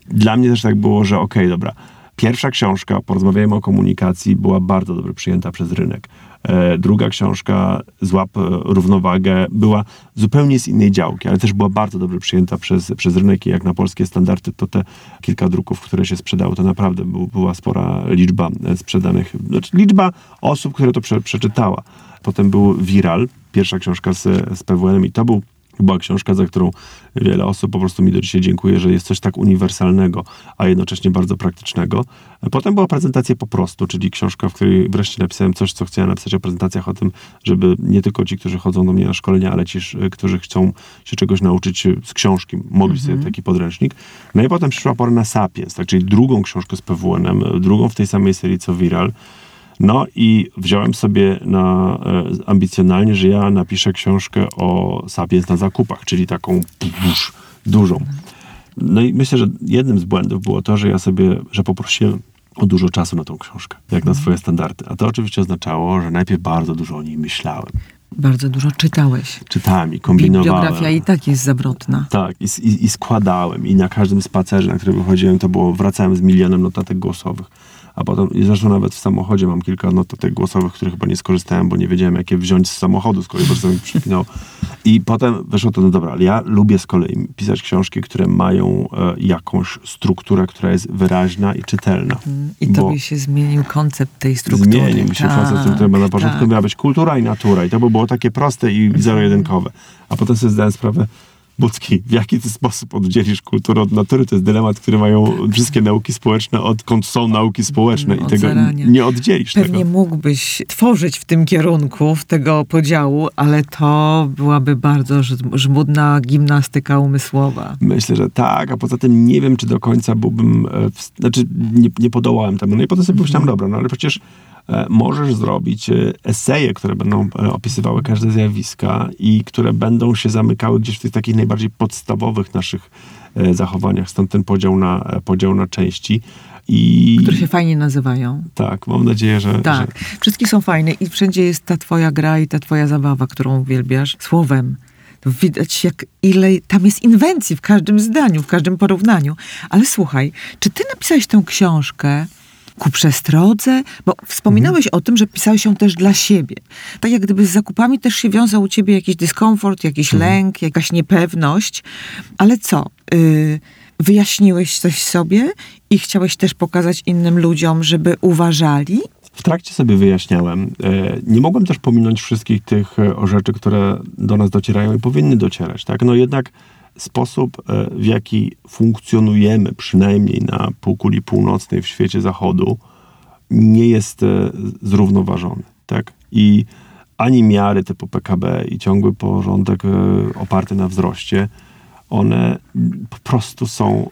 Dla mnie też tak było, że okej, okay, dobra, pierwsza książka, porozmawiajmy o komunikacji, była bardzo dobrze przyjęta przez rynek. E, druga książka, Złap e, równowagę, była zupełnie z innej działki, ale też była bardzo dobrze przyjęta przez, przez rynek i jak na polskie standardy, to te kilka druków, które się sprzedały, to naprawdę był, była spora liczba e, sprzedanych, znaczy liczba osób, które to prze, przeczytała. Potem był Viral, pierwsza książka z, z PWN i to był była książka, za którą wiele osób po prostu mi do dzisiaj dziękuję, że jest coś tak uniwersalnego, a jednocześnie bardzo praktycznego. Potem była prezentacja po prostu, czyli książka, w której wreszcie napisałem coś, co chciałem napisać o prezentacjach, o tym, żeby nie tylko ci, którzy chodzą do mnie na szkolenia, ale ci, którzy chcą się czegoś nauczyć z książki, mogli sobie mhm. taki podręcznik. No i potem przyszła pora na Sapiens, tak, czyli drugą książkę z PWN-em, drugą w tej samej serii co Viral. No i wziąłem sobie na e, ambicjonalnie, że ja napiszę książkę o Sapiens na zakupach, czyli taką psz, dużą. No i myślę, że jednym z błędów było to, że ja sobie, że poprosiłem o dużo czasu na tą książkę, jak na swoje standardy. A to oczywiście oznaczało, że najpierw bardzo dużo o niej myślałem. Bardzo dużo czytałeś. Czytałem i kombinowałem. Bibliografia i tak jest zabrotna. Tak, i, i, i składałem. I na każdym spacerze, na który wychodziłem, to było, wracałem z milionem notatek głosowych a potem, zresztą nawet w samochodzie mam kilka notatek głosowych, których chyba nie skorzystałem, bo nie wiedziałem, jakie wziąć z samochodu, z kolei prostu mi przypinał. I potem wyszło to, no dobra, ale ja lubię z kolei pisać książki, które mają e, jakąś strukturę, która jest wyraźna i czytelna. Mm, I to by się zmienił koncept tej struktury. Zmienił mi się tak, koncept struktury, bo na początku tak. miała być kultura i natura i to by było takie proste i zero-jedynkowe. A potem sobie zdałem sprawę, W jaki ty sposób oddzielisz kulturę od natury? To jest dylemat, który mają wszystkie nauki społeczne, odkąd są nauki społeczne i tego zarania. nie oddzielisz. Pewnie tego. mógłbyś tworzyć w tym kierunku, w tego podziału, ale to byłaby bardzo żmudna gimnastyka umysłowa. Myślę, że tak, a poza tym nie wiem, czy do końca byłbym, e, w, znaczy nie, nie podołałem temu. No i potem sobie pomyślałem, mhm. dobra, no ale przecież możesz zrobić e, eseje, które będą e, opisywały każde zjawiska i które będą się zamykały gdzieś w tych takich najbardziej podstawowych naszych zachowaniach, stąd ten podział na, podział na części. I... Które się fajnie nazywają. Tak, mam nadzieję, że. Tak, że... wszystkie są fajne i wszędzie jest ta twoja gra i ta twoja zabawa, którą uwielbiasz. Słowem. To widać, jak ile tam jest inwencji w każdym zdaniu, w każdym porównaniu. Ale słuchaj, czy ty napisałeś tę książkę ku przestrodze? Bo wspominałeś mhm. o tym, że pisałeś ją też dla siebie. Tak jak gdyby z zakupami też się wiązał u ciebie jakiś dyskomfort, jakiś mhm. lęk, jakaś niepewność. Ale co? Yy, wyjaśniłeś coś sobie i chciałeś też pokazać innym ludziom, żeby uważali? W trakcie sobie wyjaśniałem. E, nie mogłem też pominąć wszystkich tych e, rzeczy, które do nas docierają i powinny docierać. Tak? No jednak sposób, e, w jaki funkcjonujemy, przynajmniej na półkuli północnej w świecie zachodu, nie jest e, zrównoważony. Tak? I ani miary typu PKB i ciągły porządek e, oparty na wzroście, one po prostu są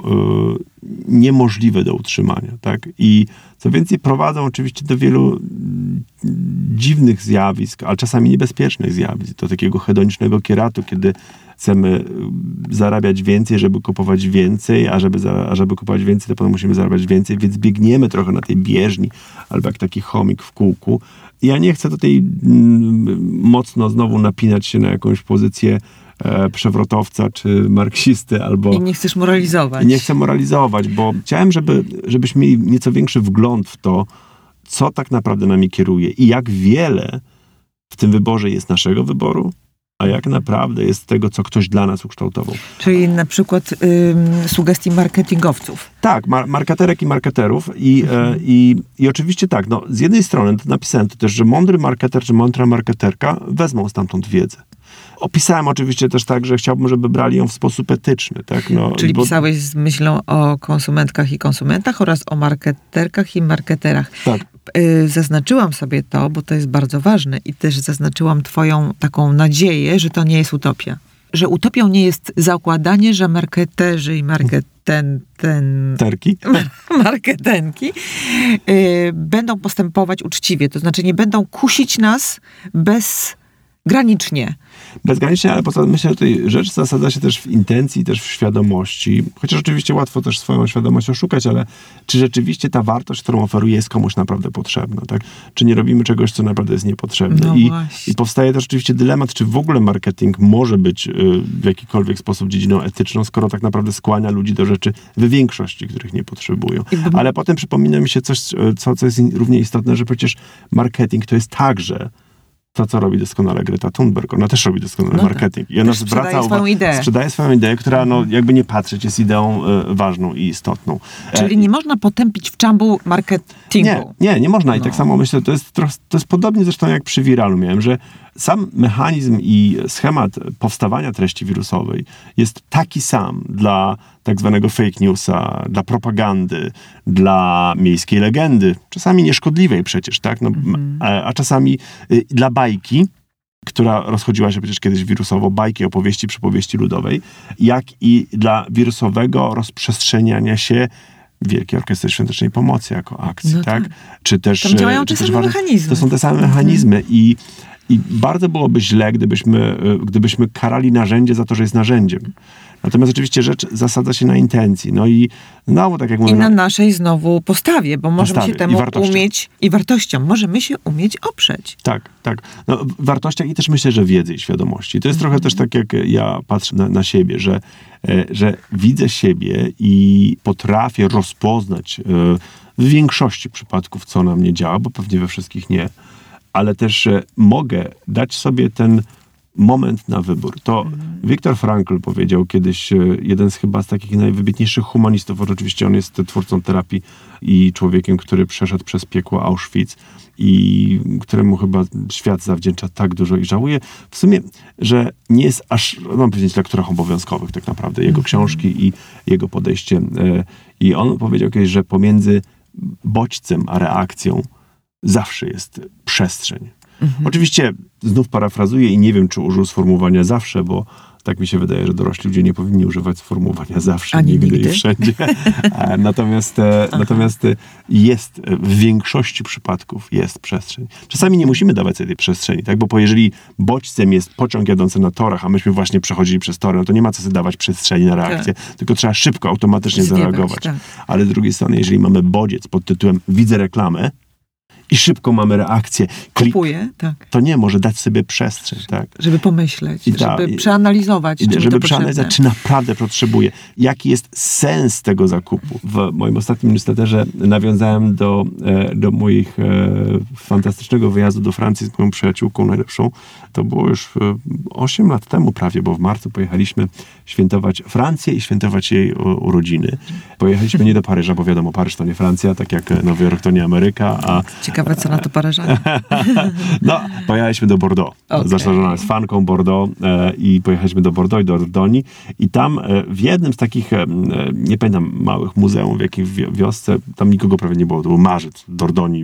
niemożliwe do utrzymania. Tak? I co więcej, prowadzą oczywiście do wielu dziwnych zjawisk, ale czasami niebezpiecznych zjawisk, do takiego hedonicznego kieratu, kiedy chcemy zarabiać więcej, żeby kupować więcej, a żeby, a żeby kupować więcej, to potem musimy zarabiać więcej, więc biegniemy trochę na tej bieżni, albo jak taki chomik w kółku. Ja nie chcę tutaj mm, mocno znowu napinać się na jakąś pozycję e, przewrotowca czy marksisty albo... I nie chcesz moralizować. Nie chcę moralizować, bo chciałem, żeby, żebyśmy mieli nieco większy wgląd w to, co tak naprawdę nami kieruje i jak wiele w tym wyborze jest naszego wyboru, a jak naprawdę jest tego, co ktoś dla nas ukształtował. Czyli na przykład ym, sugestii marketingowców. Tak, mar marketerek i marketerów. I, e, i, I oczywiście tak, no, z jednej strony napisałem to też, że mądry marketer czy mądra marketerka wezmą stamtąd wiedzę. Opisałem oczywiście też tak, że chciałbym, żeby brali ją w sposób etyczny. Tak? No, Czyli bo- pisałeś z myślą o konsumentkach i konsumentach oraz o marketerkach i marketerach. Tak. Y, Zaznaczyłam sobie to, bo to jest bardzo ważne i też zaznaczyłam twoją taką nadzieję, że to nie jest utopia. Że utopią nie jest zakładanie, że marketerzy i marketen, ten, Terki. marketenki y, będą postępować uczciwie. To znaczy nie będą kusić nas bezgranicznie. Bezgranicznie, ale poza tym myślę, że tutaj rzecz zasadza się też w intencji, też w świadomości. Chociaż oczywiście łatwo też swoją świadomość oszukać, ale czy rzeczywiście ta wartość, którą oferuje, jest komuś naprawdę potrzebna, tak? Czy nie robimy czegoś, co naprawdę jest niepotrzebne? No I. I powstaje też oczywiście dylemat, czy w ogóle marketing może być y, w jakikolwiek sposób dziedziną etyczną, skoro tak naprawdę skłania ludzi do rzeczy w większości, których nie potrzebują. Ale potem przypomina mi się coś, y, co, co jest równie istotne, że przecież marketing to jest także to, co robi doskonale Greta Thunberg. Ona też robi doskonale No tak. marketing. I ona zwraca swoją uwa- ideę. Mhm. Sprzedaje swoją ideę, która, no, jakby nie patrzeć, jest ideą e, ważną i istotną. E, Czyli nie można potępić w czambu marketingu. nie, nie, nie można. I No. tak samo myślę, to jest, to jest podobnie zresztą jak przy Viralu miałem, że sam mechanizm i schemat powstawania treści wirusowej jest taki sam dla tak zwanego fake newsa, dla propagandy, dla miejskiej legendy, czasami nieszkodliwej przecież, tak? No, a, a czasami y, dla bajki, która rozchodziła się przecież kiedyś wirusowo, bajki, opowieści, przypowieści ludowej, jak i dla wirusowego rozprzestrzeniania się Wielkiej Orkiestry Świątecznej Pomocy jako akcji, No tak? tak. Czy też... Tam działają te też same mechanizmy. To są te same mechanizmy i, i bardzo byłoby źle, gdybyśmy, e, gdybyśmy karali narzędzie za to, że jest narzędziem. Natomiast oczywiście rzecz zasadza się na intencji. No i znowu, tak jak mówię... I na no- naszej znowu postawie, bo możemy Postawie się i temu wartościom. umieć i wartościom. Możemy się umieć oprzeć. Tak, tak. No, w wartościach i też myślę, że wiedzy i świadomości. To jest trochę też tak, jak ja patrzę na, na siebie, że, e, że widzę siebie i potrafię rozpoznać e, w większości przypadków, co na mnie działa, bo pewnie we wszystkich nie, ale też mogę dać sobie ten moment na wybór. To Viktor Frankl powiedział kiedyś, e, jeden z chyba z takich najwybitniejszych humanistów, oczywiście on jest twórcą terapii i człowiekiem, który przeszedł przez piekło Auschwitz i któremu chyba świat zawdzięcza tak dużo i żałuję w sumie, że nie jest aż, mam powiedzieć, lekturach obowiązkowych tak naprawdę, jego książki i jego podejście. E, I on powiedział kiedyś, że pomiędzy bodźcem a reakcją zawsze jest przestrzeń. Oczywiście znów parafrazuję i nie wiem, czy użył sformułowania zawsze, bo tak mi się wydaje, że dorośli ludzie nie powinni używać sformułowania zawsze, Ani nigdy, nigdy. i wszędzie. Natomiast, e, natomiast e, jest, e, w większości przypadków jest przestrzeń. Czasami nie musimy dawać sobie tej przestrzeni, tak? bo jeżeli bodźcem jest pociąg jadący na torach, a myśmy właśnie przechodzili przez tory, no to nie ma co sobie dawać przestrzeni na reakcję, tylko trzeba szybko, automatycznie Zwiewać, zareagować. tak. Ale z drugiej strony, jeżeli mamy bodziec pod tytułem widzę reklamę i szybko mamy reakcję, klik, Kupuję, tak. to nie może dać sobie przestrzeń, tak? Żeby pomyśleć, I żeby i- przeanalizować, I żeby to przeanalizować, potrzebne. czy naprawdę potrzebuję. Jaki jest sens tego zakupu? W moim ostatnim newsletterze nawiązałem do, e, do moich e, fantastycznego wyjazdu do Francji z moją przyjaciółką najlepszą. To było już e, 8 lat temu prawie, bo w marcu pojechaliśmy świętować Francję i świętować jej urodziny. Pojechaliśmy nie do Paryża, bo wiadomo, Paryż to nie Francja, tak jak Nowy Jork to nie Ameryka, a Ciekawe, co na to Paryżanie. no, pojechaliśmy do Bordeaux. Zresztą żona jest fanką Bordeaux e, i pojechaliśmy do Bordeaux i do Dordogne i tam e, w jednym z takich, e, e, nie pamiętam, małych muzeum w jakiej wi- wiosce, tam nikogo prawie nie było, to był marzec, Dordogne,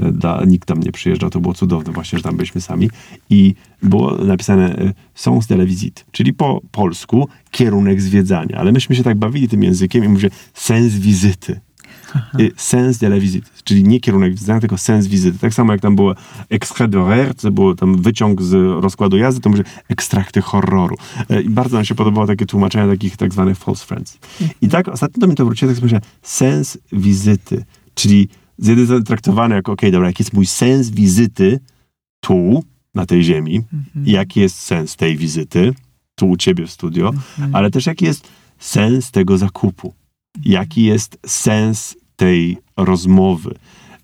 e, da, nikt tam nie przyjeżdżał, to było cudowne właśnie, że tam byliśmy sami i było napisane e, sens de la visite, czyli po polsku kierunek zwiedzania, ale myśmy się tak bawili tym językiem i mówię sens wizyty. Y, Sens de la visite, czyli nie kierunek wizyty, tylko sens wizyty. Tak samo jak tam było extrait d'horaire, to było tam wyciąg z rozkładu jazdy, to mówię ekstrakty horroru. E, I bardzo nam się podobało takie tłumaczenia takich tak zwanych false friends. I tak ostatnio do mnie to wróciło, tak myślę, sens wizyty, czyli z jednej strony traktowane jako, okej, dobra, jaki jest mój sens wizyty tu, na tej ziemi, i jaki jest sens tej wizyty, tu u ciebie w studio, ale też jaki jest sens tego zakupu. Jaki jest sens tej rozmowy?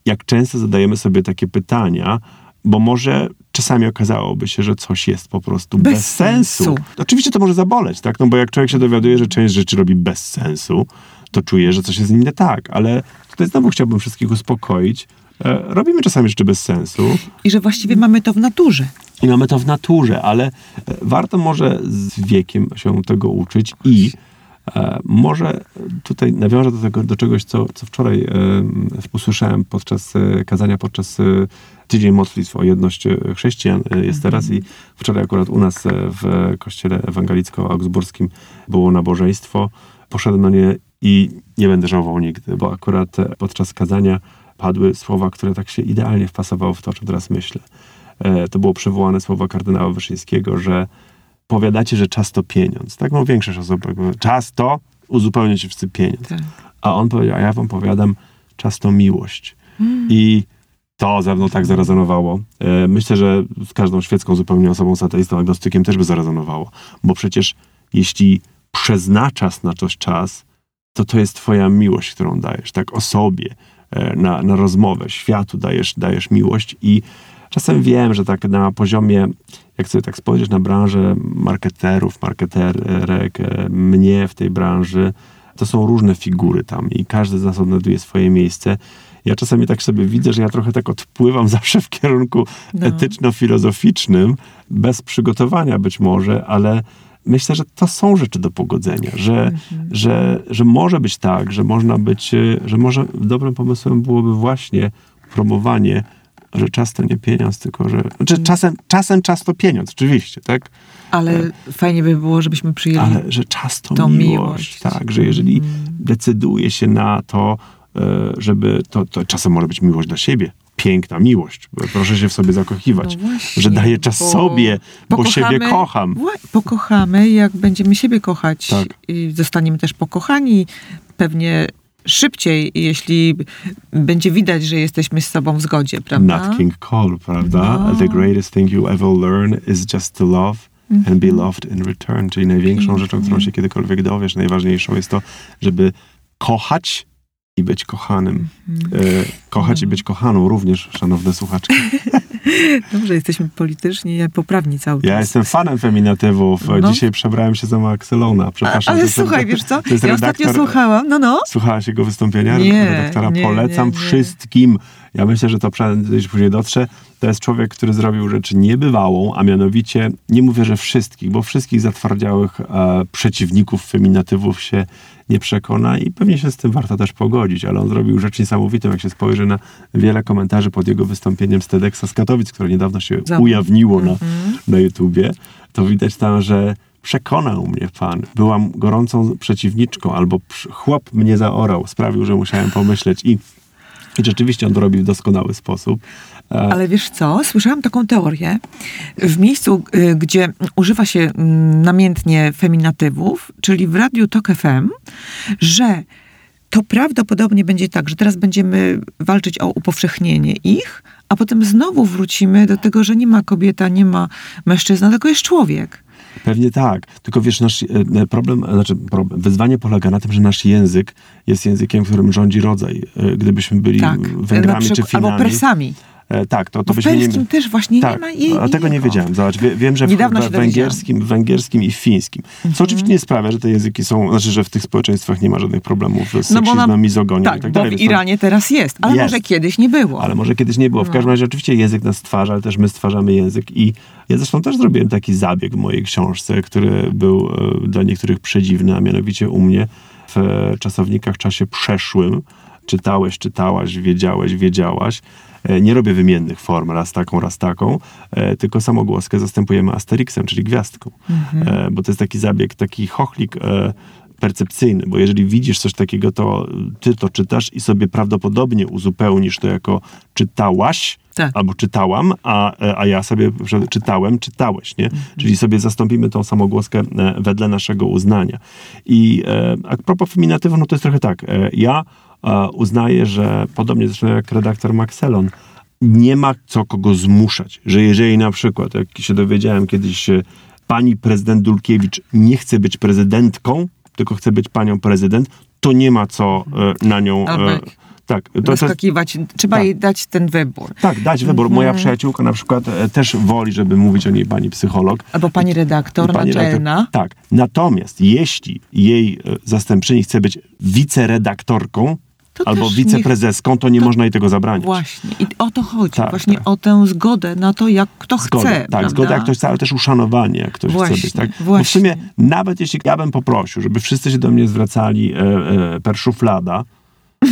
Jak często zadajemy sobie takie pytania, bo może czasami okazałoby się, że coś jest po prostu bez, Bez sensu. sensu. Oczywiście to może zaboleć, tak? No bo jak człowiek się dowiaduje, że część rzeczy robi bez sensu, to czuje, że coś jest nie tak. Ale tutaj znowu chciałbym wszystkich uspokoić. E, robimy czasami rzeczy bez sensu I że właściwie mamy to w naturze. i mamy to w naturze, ale e, warto może z wiekiem się tego uczyć i może tutaj nawiążę do tego, do czegoś, co, co wczoraj e, usłyszałem podczas e, kazania, podczas e, tydzień modlitw o jedność e, chrześcijan e, jest teraz i wczoraj akurat u nas e, w kościele ewangelicko-augsburskim było nabożeństwo. Poszedłem na nie i nie będę żałował nigdy, bo akurat e, podczas kazania padły słowa, które tak się idealnie wpasowały w to, o czym teraz myślę. E, To było przywołane słowa kardynała Wyszyńskiego, że powiadacie, że czas to pieniądz. Tak, no większość osób mówi, czas to uzupełnia ci wszyscy pieniądz. Tak. A on powiedział, a ja wam powiadam, czas to miłość. I to ze mną tak zarezonowało. E, Myślę, że z każdą świecką zupełnie osobą, z ateistą, agnostykiem też by zarezonowało. Bo przecież jeśli przeznaczasz na coś czas, to to jest twoja miłość, którą dajesz, tak, osobie, e, na, na rozmowę, światu dajesz, dajesz miłość i czasem wiem, że tak na poziomie, jak sobie tak spojrzysz na branżę marketerów, marketerek, e, mnie w tej branży, to są różne figury tam i każdy z nas odnajduje swoje miejsce. Ja czasami tak sobie widzę, że ja trochę tak odpływam zawsze w kierunku No. etyczno-filozoficznym, bez przygotowania być może, ale myślę, że to są rzeczy do pogodzenia, że, Mhm. że, że może być tak, że można być, e, że może dobrym pomysłem byłoby właśnie promowanie, że czas to nie pieniądz, tylko że, znaczy czasem, czasem czas to pieniądz, oczywiście, tak? Ale fajnie by było, żebyśmy przyjęli. Ale że czas to miłość, miłość. tak, że jeżeli Mm. decyduje się na to, e, żeby, to, to czasem może być miłość dla siebie, piękna miłość, proszę się w sobie zakochiwać, No właśnie, że daję czas bo sobie, bo pokochamy- siebie kocham. Pokochamy, jak będziemy siebie kochać Tak. i zostaniemy też pokochani pewnie szybciej, jeśli będzie widać, że jesteśmy z sobą w zgodzie, prawda? Nat King Cole, prawda? No. The greatest thing you ever learn is just to love and be loved in return. Czyli największą rzeczą, którą się kiedykolwiek dowiesz, najważniejszą jest to, żeby kochać i być kochanym. Mhm. E, kochać i być kochaną również, szanowne słuchaczki. Dobrze, jesteśmy politycznie poprawni cały czas. Ja jestem fanem feminatywów. No. Dzisiaj przebrałem się za Maxylona. Przepraszam. Ale to jest- słuchaj, wiesz co? To jest Ja ostatnio redaktor- słuchałam, no no. Słuchałaś jego wystąpienia? Nie, Redaktora nie, polecam nie, nie. wszystkim. Ja myślę, że to prędzej później dotrze. To jest człowiek, który zrobił rzecz niebywałą, a mianowicie, nie mówię, że wszystkich, bo wszystkich zatwardziałych e, przeciwników feminatywów się nie przekona i pewnie się z tym warto też pogodzić, ale on zrobił rzecz niesamowitą, jak się spojrzy na wiele komentarzy pod jego wystąpieniem z TEDxa z Katowic, które niedawno się Zam- ujawniło na, Mhm. na YouTubie, to widać tam, że przekonał mnie pan. Byłam gorącą przeciwniczką, albo chłop mnie zaorał, sprawił, że musiałem pomyśleć i, i rzeczywiście on to robi w doskonały sposób. Ale wiesz co? Słyszałam taką teorię. W miejscu, y, gdzie używa się mm, namiętnie feminatywów, czyli w Radiu Tok FM, że to prawdopodobnie będzie tak, że teraz będziemy walczyć o upowszechnienie ich, a potem znowu wrócimy do tego, że nie ma kobieta, nie ma mężczyzna, tylko jest człowiek. Pewnie tak. Tylko wiesz, nasz e, problem, e, znaczy problem, wyzwanie polega na tym, że nasz język jest językiem, którym rządzi rodzaj. E, Gdybyśmy byli Tak. Węgrami Na czy przykład- Finami. Albo Persami. E, Tak, to, to w byśmy nie... perskim też właśnie tak, nie ma i, a tego nie wiedziałem. Zobacz, wie, wiem, że w, w węgierskim, w węgierskim i w fińskim. Co oczywiście nie sprawia, że te języki są, znaczy, że w tych społeczeństwach nie ma żadnych problemów z No seksizmem, nam- mizogonią i Tak, tak bo dalej. w Iranie teraz jest, ale Jest. może kiedyś nie było. Ale może kiedyś nie było. W No. każdym razie oczywiście język nas stwarza, ale też my stwarzamy język i ja zresztą też zrobiłem taki zabieg w mojej książce, który był e, dla niektórych przedziwny, a mianowicie u mnie w czasownikach czasie przeszłym czytałeś, czytałaś, wiedziałeś, wiedziałaś. E, Nie robię wymiennych form, raz taką, raz taką, e, tylko samogłoskę zastępujemy asterixem, czyli gwiazdką. E, Bo to jest taki zabieg, taki chochlik percepcyjny, bo jeżeli widzisz coś takiego, to ty to czytasz i sobie prawdopodobnie uzupełnisz to jako czytałaś, Tak. albo czytałam, a, a ja sobie czytałem, czytałeś, nie? Czyli sobie zastąpimy tą samogłoskę wedle naszego uznania. I a propos feminatywu, no to jest trochę tak. Ja e, uznaję, że podobnie zresztą jak redaktor Maxelon, nie ma co kogo zmuszać, że jeżeli na przykład, jak się dowiedziałem kiedyś, pani prezydent Dulkiewicz nie chce być prezydentką, tylko chce być panią prezydent, to nie ma co e, na nią... E, jak tak. To, naskakiwać. Trzeba tak. jej dać ten wybór. tak, dać wybór. Mhm. Moja przyjaciółka na przykład e, też woli, żeby mówić o niej pani psycholog. Albo pani redaktor Pani naczelna. redaktor- tak. Natomiast jeśli jej zastępczyni chce być wiceredaktorką To albo wiceprezeską, to nie to- można jej tego zabraniać. Właśnie. I o to chodzi. Tak, Właśnie tak. o tę zgodę na to, jak kto Zgoda, chce. tak, prawda? zgoda jak ktoś chce, ale też uszanowanie, jak ktoś Właśnie, chce być. Tak? Bo w właśnie. sumie, nawet jeśli ja bym poprosił, żeby wszyscy się do mnie zwracali e, e, per szuflada,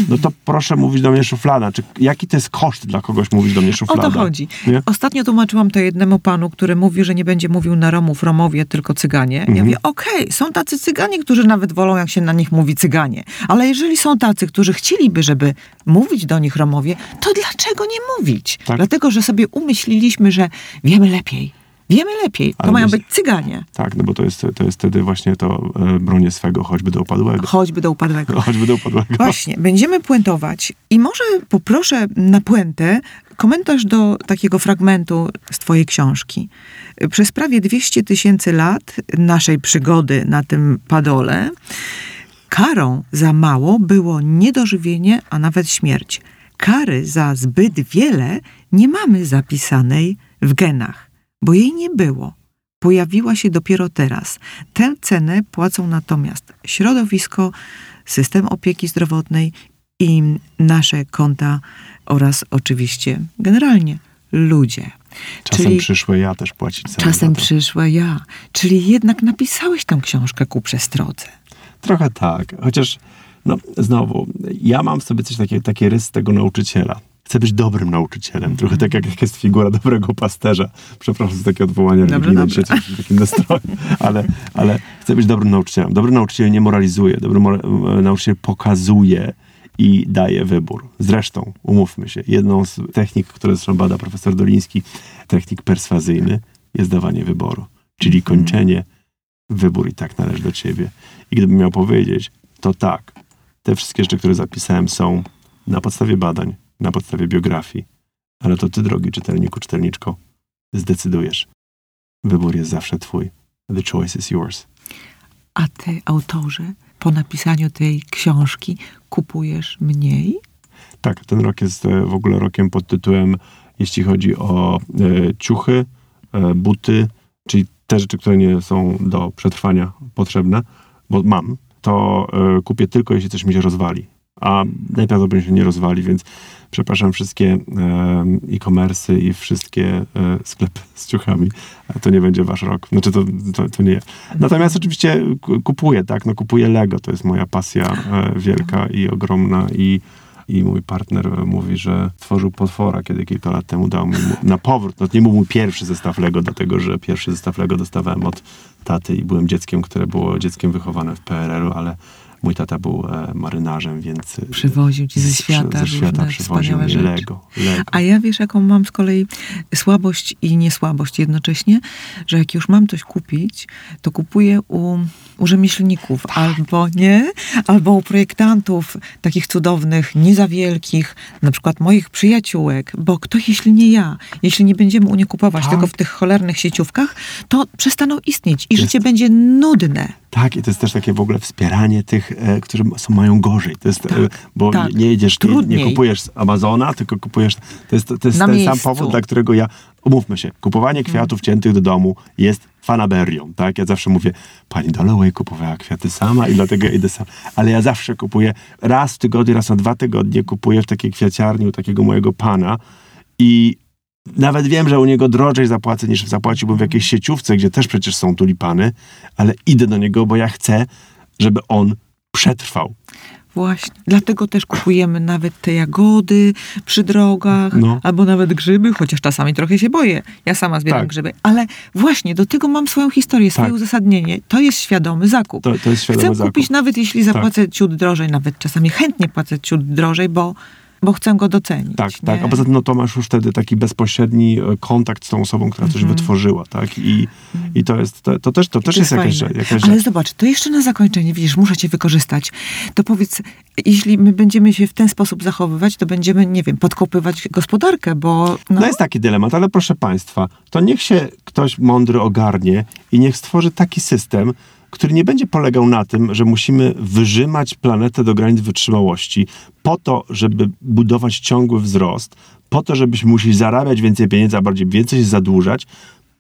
no to proszę mówić do mnie szuflada. Czy, jaki to jest koszt dla kogoś mówić do mnie O szuflada? to chodzi. Nie? Ostatnio tłumaczyłam to jednemu panu, który mówi, że nie będzie mówił na Romów Romowie, tylko Cyganie. Mhm. Ja mówię, okej, są tacy Cyganie, którzy nawet wolą, jak się na nich mówi Cyganie. Ale jeżeli są tacy, którzy chcieliby, żeby mówić do nich Romowie, to dlaczego nie mówić? Tak. Dlatego, że sobie umyśliliśmy, że wiemy lepiej. Wiemy lepiej. To Ale mają być Cyganie. Tak, no bo to jest, to jest wtedy właśnie to e, bronię swego, choćby do upadłego. Choćby do upadłego. Choćby do upadłego. Właśnie, będziemy puentować i może poproszę na puentę komentarz do takiego fragmentu z twojej książki. Przez prawie 200 tysięcy lat naszej przygody na tym padole karą za mało było niedożywienie, a nawet śmierć. Kary za zbyt wiele nie mamy zapisanej w genach, bo jej nie było. Pojawiła się dopiero teraz. Tę cenę płacą natomiast środowisko, system opieki zdrowotnej i nasze konta oraz oczywiście generalnie ludzie. Czasem Czyli przyszłe ja też płacić cenę czasem za to. przyszłe ja. Czyli jednak napisałeś tę książkę ku przestrodze. Trochę tak, chociaż no znowu, ja mam w sobie coś takiego, taki rys tego nauczyciela. Chcę być dobrym nauczycielem. Trochę tak jak jest figura dobrego pasterza. Przepraszam za takie odwołanie Dobre, religijne dzisiaj w takim nastroju. Ale, ale chcę być dobrym nauczycielem. Dobry nauczyciel nie moralizuje. Dobry mora- e, nauczyciel pokazuje i daje wybór. Zresztą, umówmy się, jedną z technik, które zresztą bada profesor Doliński, technik perswazyjny, jest dawanie wyboru. Czyli kończenie wybór i tak należy do ciebie. I gdybym miał powiedzieć, to tak, te wszystkie rzeczy, które zapisałem są na podstawie badań, na podstawie biografii, ale to ty, drogi czytelniku, czytelniczko, zdecydujesz. Wybór jest zawsze twój. The choice is yours. A ty, autorze, po napisaniu tej książki kupujesz mniej? Tak, ten rok jest e, w ogóle rokiem pod tytułem, jeśli chodzi o e, ciuchy, e, buty, czyli te rzeczy, które nie są do przetrwania potrzebne, bo mam, to e, kupię tylko, jeśli coś mi się rozwali. A najprawdopodobniej się nie rozwali, więc przepraszam wszystkie e-commerce i wszystkie e, sklepy z ciuchami. To nie będzie wasz rok. Znaczy to, to, to nie. Natomiast oczywiście ku- kupuję, tak? No kupuję Lego. To jest moja pasja e, wielka i ogromna i i mój partner e, mówi, że stworzył potwora, kiedy kilka lat temu dał mi mu- na powrót. No, nie był mój pierwszy zestaw Lego, dlatego że pierwszy zestaw Lego dostawałem od taty i byłem dzieckiem, które było dzieckiem wychowanym w PRL-u, ale mój tata był e, marynarzem, więc... e, Przywoził ci ze świata ze świata przywoził mi. Lego. Lego. A ja wiesz, jaką mam z kolei słabość i niesłabość jednocześnie, że jak już mam coś kupić, to kupuję u, u rzemieślników albo nie, albo u projektantów takich cudownych, nie za wielkich, na przykład moich przyjaciółek, bo kto jeśli nie ja, jeśli nie będziemy u nich kupować Tak. tylko w tych cholernych sieciówkach, to przestaną istnieć i Jest. życie będzie nudne. Tak, i to jest też takie w ogóle wspieranie tych, e, którzy są, mają gorzej. To jest, e, bo tak. nie jedziesz, nie, nie kupujesz z Amazona, tylko kupujesz. To jest, to jest ten miejscu. sam powód, dla którego ja. Umówmy się, kupowanie kwiatów ciętych do domu jest fanaberią, tak? Ja zawsze mówię, pani Dalloway kupowała kwiaty sama i dlatego ja idę sam. Ale ja zawsze kupuję raz w tygodniu, raz na dwa tygodnie kupuję w takiej kwiaciarni u takiego mojego pana i nawet wiem, że u niego drożej zapłacę niż zapłaciłbym w jakiejś sieciówce, gdzie też przecież są tulipany, ale idę do niego, bo ja chcę, żeby on przetrwał. Właśnie. Dlatego też kupujemy nawet te jagody przy drogach, No. albo nawet grzyby, chociaż czasami trochę się boję. Ja sama zbieram Tak. grzyby. Ale właśnie, do tego mam swoją historię, swoje Tak. uzasadnienie. To jest świadomy zakup. To, to jest świadomy chcę zakup. kupić nawet jeśli zapłacę ciut drożej, nawet czasami chętnie płacę ciut drożej, bo, bo chcę go docenić. Tak, nie? tak. A poza tym no, to masz już wtedy taki bezpośredni e, kontakt z tą osobą, która coś wytworzyła, tak? I, i to jest, to, to też, to też To jest jakaś, fajne. jakaś Ale rzecz. zobacz, to jeszcze na zakończenie, widzisz, muszę cię wykorzystać. To powiedz, jeśli my będziemy się w ten sposób zachowywać, to będziemy, nie wiem, podkopywać gospodarkę, bo... No jest taki dylemat, ale proszę Państwa, to niech się ktoś mądry ogarnie i niech stworzy taki system, który nie będzie polegał na tym, że musimy wyrzymać planetę do granic wytrzymałości po to, żeby budować ciągły wzrost, po to, żebyśmy musieli zarabiać więcej pieniędzy, a bardziej więcej się zadłużać,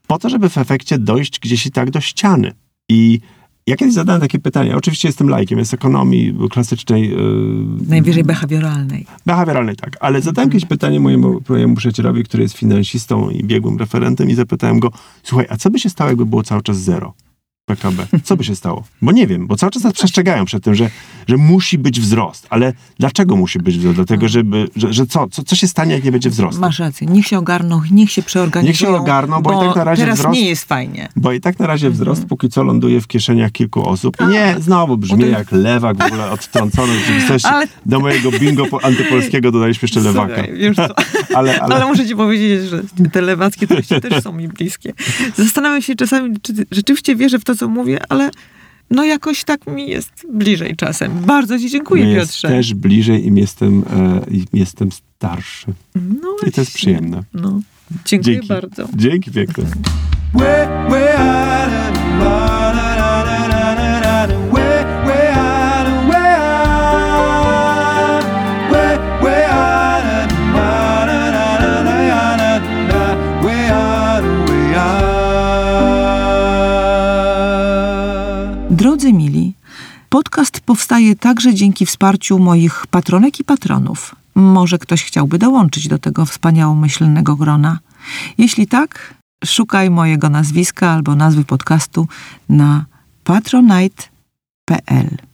po to, żeby w efekcie dojść gdzieś i tak do ściany. I ja kiedyś zadałem takie pytanie. Oczywiście jestem lajkiem, jest ekonomii klasycznej. Yy, Najwyżej behawioralnej. Behawioralnej, tak. Ale zadałem kiedyś pytanie mojemu, mojemu przyjacielowi, który jest finansistą i biegłym referentem i zapytałem go, słuchaj, a co by się stało, jakby było cały czas zero? PKB. Co by się stało? Bo nie wiem, bo cały czas nas przestrzegają przed tym, że, że musi być wzrost. Ale dlaczego musi być wzrost? Dlatego, żeby, że, że co, co? Co się stanie, jak nie będzie wzrostu? Masz rację. Niech się ogarną, niech się przeorganizują. Niech się ogarną, bo i tak na razie teraz wzrost- nie jest fajnie. Bo i tak na razie wzrost póki co ląduje w kieszeniach kilku osób. I nie, znowu brzmi Bo jak lewak w ogóle odtrącony w rzeczywistości. Ale- Do mojego bingo po- antypolskiego dodaliśmy jeszcze lewaka. Słuchaj? Ale, Ale... ale, muszę ci powiedzieć, że te lewackie treści też są mi bliskie. Zastanawiam się czasami, czy rzeczywiście wierzę w to, co mówię, ale no jakoś tak mi jest bliżej czasem. Bardzo ci dziękuję, mi jest Piotrze. też bliżej im jestem, e, im jestem starszy. No I to jest przyjemne. No. Dziękuję Dzięki. bardzo. Dzięki piękne. Podcast powstaje także dzięki wsparciu moich patronek i patronów. Może ktoś chciałby dołączyć do tego wspaniałomyślnego grona. Jeśli tak, szukaj mojego nazwiska albo nazwy podcastu na patronite.pl.